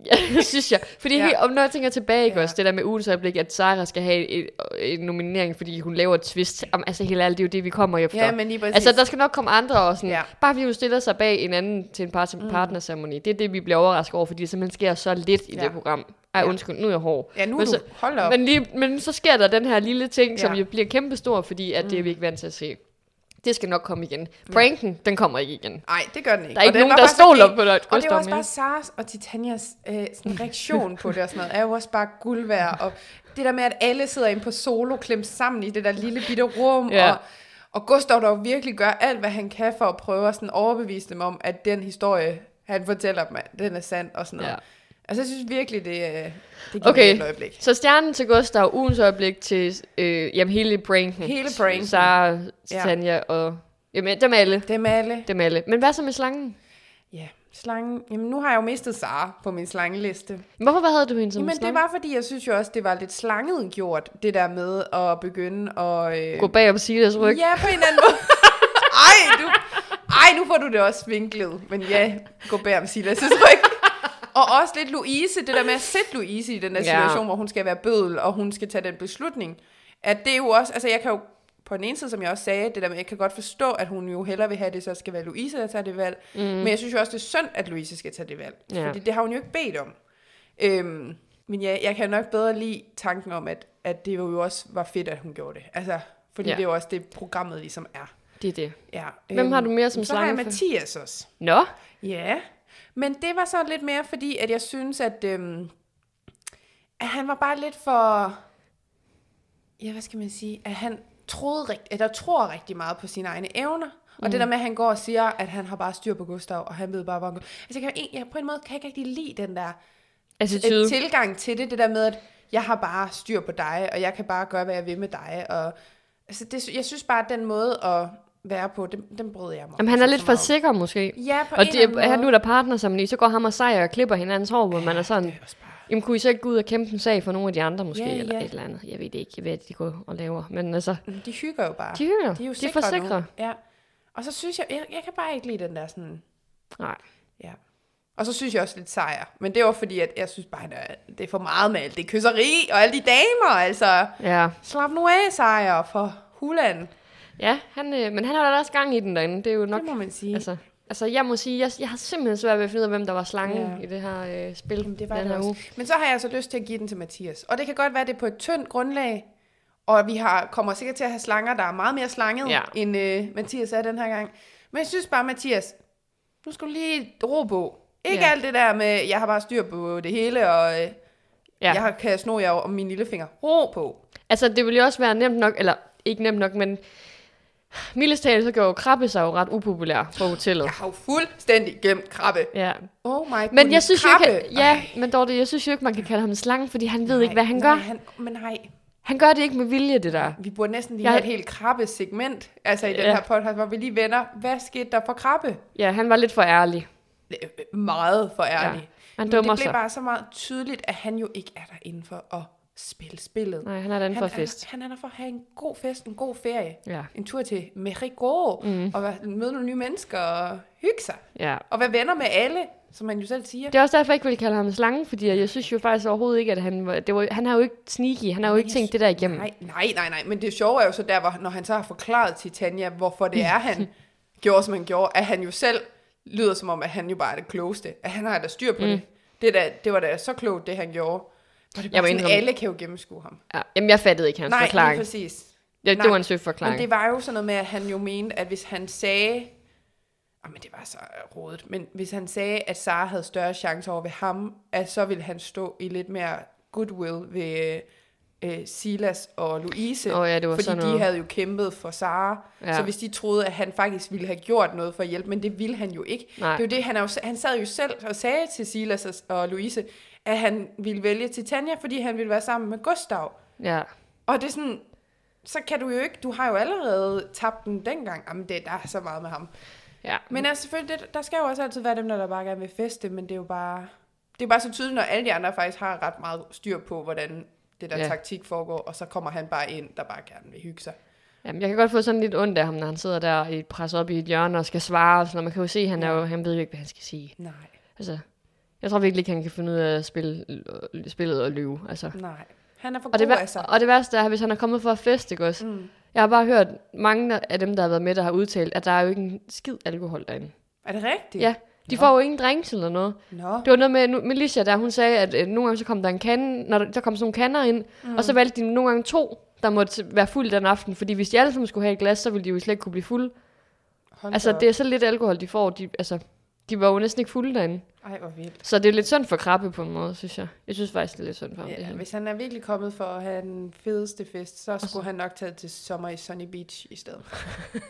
Ja, det synes jeg. Fordi Ja. om når jeg tænker tilbage, ikke Ja. også, det der med ugens øjeblik, at Sara skal have et, en nominering, fordi hun laver et twist. Om, altså helt ærligt, det er jo det, vi kommer efter. Ja, men lige præcis. Altså, der skal nok komme andre og sådan, Ja. bare fordi hun stiller sig bag en anden til en part- Mm. partnerceremoni. Det er det, vi bliver overrasket over, fordi det simpelthen sker så lidt i Ja. det program. Ej, Ja. undskyld, nu er jeg hård. Ja, nu er men du. så- Hold op. Men, lige, men så sker der den her lille ting, som Ja. jo bliver kæmpestor, fordi at det er vi ikke vant til at se. Det skal nok komme igen. Pranken, den kommer ikke igen. Nej, det gør den ikke. Der er ikke Og nogen, der stoler på dig, Og det Gustav også bare Saras og Titanias øh, sådan reaktion på det og sådan noget, er jo også bare guld værd. Og det der med, at alle sidder inde på solo, klemt sammen i det der lille bitte rum, Ja. og, og Gustav der jo virkelig gør alt, hvad han kan for at prøve at sådan overbevise dem om, at den historie, han fortæller dem, den er sand og sådan noget. Ja. Altså, jeg synes virkelig, det, øh, det giver Okay. et øjeblik. Så stjernen til Gustav, ugens øjeblik til øh, jamen, hele pranken. Hele pranken. Sara, Ja. Tanja og... Jamen, dem alle. Dem alle. Dem alle. Men hvad så med slangen? Ja, slangen. Jamen, nu har jeg jo mistet Sara på min slangeliste. Hvorfor hvad havde du hende som Jamen, det slange? var, fordi jeg synes jo også, det var lidt slanget gjort, det der med at begynde at... Øh... Gå bag om Silas ryg. Ja, på en eller anden måde. Ej, du... Ej, nu får du det også vinklet. Men ja, gå bag om Silas' ryg. Og også lidt Louise, det der med at sætte Louise i den der Ja. situation, hvor hun skal være bødel, og hun skal tage den beslutning. At det er jo også, altså jeg kan jo på den ene side, som jeg også sagde, det der med, jeg kan godt forstå, at hun jo hellere vil have, at det så skal være Louise, der tager det valg. Mm. Men jeg synes jo også, det er synd, at Louise skal tage det valg. Ja. Fordi det har hun jo ikke bedt om. Øhm, men ja, jeg kan nok bedre lide tanken om, at, at det jo også var fedt, at hun gjorde det. Altså, fordi Ja. ja. det er jo også det, programmet ligesom er. Det er det. Ja, Hvem har du mere som Så har jeg slange? Mathias også. Nå, Ja, men det var så lidt mere fordi, at jeg synes, at, øhm, at han var bare lidt for... Ja, hvad skal man sige? At han troede rigt, eller tror rigtig meget på sine egne evner. Og Mm. det der med, at han går og siger, at han har bare styr på Gustav, og han ved bare, hvor han går. Altså, jeg, kan, jeg, på en måde kan jeg ikke rigtig lide den der attitude. tilgang til det, det der med, at jeg har bare styr på dig, og jeg kan bare gøre, hvad jeg vil med dig. Og, altså, det, jeg synes bare, at den måde at være på, den, den brød jeg mig Jamen, han er så lidt for sikker måske. Ja, på Og eller anden han nu er der partner sammen i, så går ham og sejr og klipper hinandens hår, hvor man er sådan, Det er bare... jamen kunne I så ikke gå ud og kæmpe en sag for nogle af de andre måske, Ja, eller ja. et eller andet. Jeg ved det ikke, jeg ved, at de går og laver. Men altså, De hygger jo bare. de hygger. de er jo de er for sikre nu. sikre. Ja. Og så synes jeg, jeg, jeg kan bare ikke lide den der sådan, Nej. ja. Og så synes jeg også lidt sejr. Men det var fordi, at jeg synes bare, at det er for meget med alt det kysseri og alle de damer. Altså, Ja. slap nu af, sejr for Huland. Ja, han, øh, men han har da også gang i den derinde. Det er jo nok... Det må man sige. Altså, altså, jeg må sige, jeg, jeg har simpelthen svært ved at finde ud af, hvem der var slangen Ja. i det her øh, spil Jamen, det var den her uge. Men så har jeg altså lyst til at give den til Mathias. Og det kan godt være, at det er på et tyndt grundlag. Og vi har, kommer sikkert til at have slanger, der er meget mere slanget, Ja. end øh, Mathias er den her gang. Men jeg synes bare, Mathias, nu skal du lige ro på. Ikke Ja. alt det der med, jeg har bare styr på det hele, og øh, Ja. ja. jeg har- kan sno jer om min lillefinger. Ro på. Altså, det ville jo også være nemt nok, eller ikke nemt nok, men mildest talt, så gjorde Krabbe sig jo ret upopulær på hotellet. Jeg har jo fuldstændig gemt krabbe. Ja. Oh my Men jeg synes jo krabbe. ikke, ja, men Dorte, jeg synes jo ikke, man kan kalde ham en slange, fordi han ved Nej, ikke, hvad han nej, gør. Han, men nej, Han gør det ikke med vilje, det der. vi burde næsten lige Jeg- have et helt krabbe-segment, altså i den Ja. her podcast, hvor vi lige vender, hvad skete der for krabbe? Ja, han var lidt for ærlig. Øh, Meget for ærlig. Han Men det blev sig. bare så meget tydeligt, at han jo ikke er der inden for at spille spillet. Nej, han er den for han, fest. Han, han er der for at have en god fest, en god ferie. Ja, En tur til Mexico, mm. og møde nogle nye mennesker og hygge sig. ja. Og være venner med alle, som man jo selv siger. Det er også derfor, jeg ikke vil kalde ham slange, fordi jeg synes jo faktisk overhovedet ikke, at han var... Det var han har jo ikke sneaky, han har jo ikke tænkt det der igennem. Nej, nej, nej, nej. Men det sjove er jo så der, hvor, når han så har forklaret til Tanja, hvorfor det er, han gjorde, som han gjorde, at han jo selv lyder som om, at han jo bare er det klogeste. At han har da styr på mm. det. Det, er da, det var da så klogt, det han gjorde. Det Jeg sådan, alle kan jo gennemskue ham. Ja. Jamen, jeg fattede ikke hans Nej, forklaring. præcis. Ja, det Nej. var en søg forklaring. Men det var jo sådan noget med, at han jo mente, at hvis han sagde... Oh, men det var så rådet. Men hvis han sagde, at Sara havde større chance over ved ham, at så ville han stå i lidt mere goodwill ved øh, Silas og Louise. Åh ja, det var fordi sådan de noget. havde jo kæmpet for Sara. Ja. Så hvis de troede, at han faktisk ville have gjort noget for at hjælpe, men det ville han jo ikke. Nej. Det er jo det, han, er jo, han sad jo selv og sagde til Silas og Louise, at han ville vælge Titania, fordi han ville være sammen med Gustav. Ja. Og det er sådan, så kan du jo ikke, du har jo allerede tabt den dengang. Jamen, det, der er så meget med ham. ja. Men altså, selvfølgelig, det, der skal jo også altid være dem, der, der bare gerne vil feste, men det er jo bare, det er bare så tydeligt, når alle de andre faktisk har ret meget styr på, hvordan det der Ja. taktik foregår, og så kommer han bare ind, der bare gerne vil hygge sig. Jamen, jeg kan godt få sådan lidt ondt af ham, når han sidder der i presset op i et hjørne og skal svare. Og sådan, noget. man kan jo se, han, er jo, han ved jo ikke, hvad han skal sige. Nej, Altså, jeg tror virkelig ikke, han kan finde ud af at spille, spillet og lyve. Altså. nej. Han er for Og, det, god sig. og det værste er, hvis han er kommet for at feste, ikke også? Mm. Jeg har bare hørt mange af dem, der har været med, der har udtalt, at der er jo ikke en skid alkohol derinde. Er det rigtigt? Ja, de Nå. får jo ingen drinks eller noget. Nå. Det var noget med nu- Melissa, der hun sagde, at øh, nogle gange så kom der en kande, når der, der kom sådan nogle kander ind, mm. og så valgte de nogle gange to der måtte være fuld den aften. Fordi hvis de alle sammen skulle have et glas, så ville de jo slet ikke kunne blive fulde. Hold Altså, da det er så lidt alkohol, de får. De, altså, de var jo næsten ikke fulde derinde. Ej, hvor vildt. Så det er lidt synd for Krabbe på en måde, synes jeg. Jeg synes faktisk, det er lidt synd for ham, Ja, hvis han er virkelig kommet for at have den fedeste fest, så skulle han nok tage til sommer i Sunny Beach i stedet.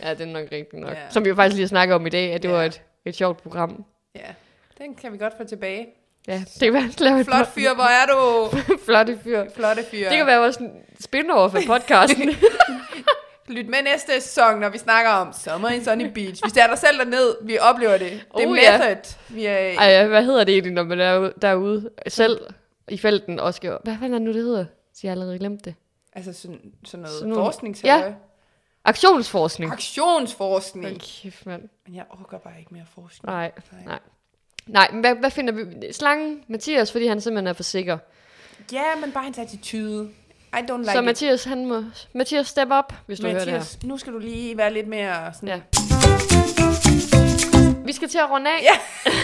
Ja, det er nok rigtigt nok. Ja. Som vi jo faktisk lige har snakket om i dag, at det Ja. var et, et sjovt program. Ja, den kan vi godt få tilbage. Ja, det kan være, at lave Flot fyr, hvor er du? Flotte fyr. Flotte fyr. Det kan være en spin-off for podcasten. Lyt med næste sæson, når vi snakker om Summer in Sunny Beach. Vi sætter selv derned, vi oplever det. Det er Oh, ja. method. Vi er, Ej, hvad hedder det egentlig, når man er ude- derude selv i felten og skal... Hvad fanden er det nu, det hedder? Så jeg har allerede glemt det. altså sådan, sådan noget Sådan nogle- forskningshalløj. Aktionsforskning. Aktionsforskning. Hold kæft, mand. Men jeg orker bare ikke mere forskning. Nej, nej. Nej, men hvad, hvad finder vi? Slangen Mathias, fordi han simpelthen er for sikker. Ja, men bare hans attitude. I don't like Så it. Mathias, han må... Mathias, step up, hvis du hører det her. Mathias, nu skal du lige være lidt mere sådan... Ja. Vi skal til at runde af. Ja.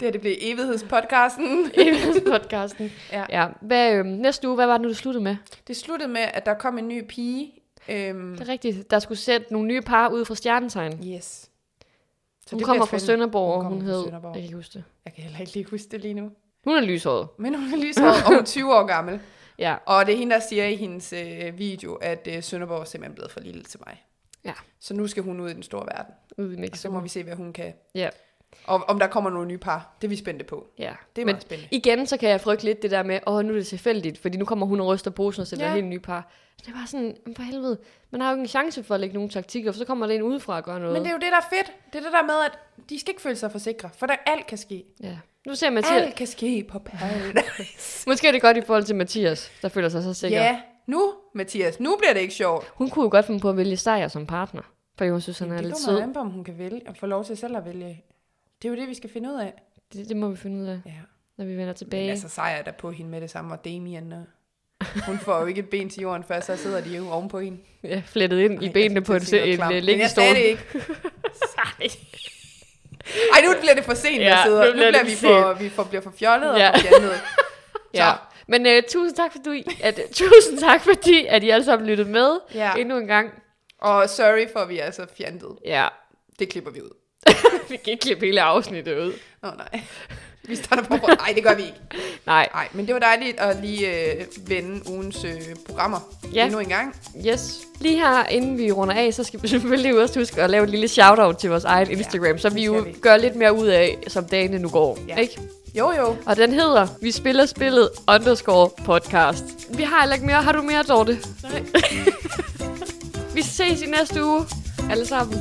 Det her, det blev evighedspodcasten. podcasten. Ja. Ja. Hvad, øhm, næste uge, hvad var det nu, du sluttede med? Det sluttede med, at der kom en ny pige. Øhm, Det er rigtigt. Der skulle sætte nogle nye par ud fra stjernetegn. yes. Så Hun det kommer fra. Sønderborg, Hun hun hed... Sønderborg. Jeg kan ikke huske det. Jeg kan heller ikke lige huske det lige nu. Hun er lyshåret. Men hun er lyshåret, og hun er 20 år gammel. Ja. Og det er hende, der siger i hendes øh, video, at øh, Sønderborg er simpelthen blevet for lille til mig. Ja. Så nu skal hun ud i den store verden. Ude i Og så Mexico. må vi se, hvad hun kan. Ja. Og om der kommer nogle nye par. Det er vi spændte på. Ja. Det er Men meget spændende. igen, så kan jeg frygte lidt det der med, åh, nu er det tilfældigt, fordi nu kommer hun og ryster posen og sætter Ja. helt nye par. Det er bare sådan, "Men for helvede, man har jo ikke en chance for at lægge nogle taktikker, for så kommer der en udefra og gør noget. Men det er jo det, der er fedt. Det er det der med, at de skal ikke føle sig for sikre. For der alt kan ske. Ja. Nu ser Mathias, Alt kan ske på Paradise. måske er det godt i forhold til Mathias, der føler sig så sikker. ja, nu, Mathias, nu bliver det ikke sjovt. Hun kunne jo godt finde på at vælge Sejr som partner, fordi hun synes, han er det lidt kommer sød. an på, om hun kan vælge og få lov til selv at vælge. Det er jo det, vi skal finde ud af. Det, det må vi finde ud af, Ja. når vi vender tilbage. Men altså, sejr er der på hende med det samme, og Damien, og hun får jo ikke et ben til jorden før, så sidder de jo ovenpå hende. Ja, flettet ind i Ej, benene jeg på en, en, en klamt, Men jeg liggestol. det ikke. Ej, nu bliver det for sent, Ja, jeg sidder. nu Nu bliver bliver, det vi, for for, vi for, bliver for fjollet Ja. og for. Ja. Men uh, tusind tak, fordi, at, tusind tak, fordi at I alle sammen lyttede med Ja. endnu en gang. Og sorry for, at vi er så fjantet. Ja, Det klipper vi ud. vi kan ikke klippe hele afsnittet ud. Oh, nej. Vi starter på. Nej, det gør vi ikke. Nej, Nej, men det var dejligt at lige øh, vende ugens øh, programmer Ja. endnu en gang. yes. Lige her, inden vi runder af, så skal vi selvfølgelig også huske at lave et lille shout-out til vores eget Instagram, så det vi jo vi. gør lidt mere ud af, som dagene nu går. Ja. Ikke? Jo, jo. Og den hedder, vi spiller spillet underscore podcast. Vi har heller ikke mere. Har du mere, Dorte? Nej. Vi ses i næste uge, alle sammen.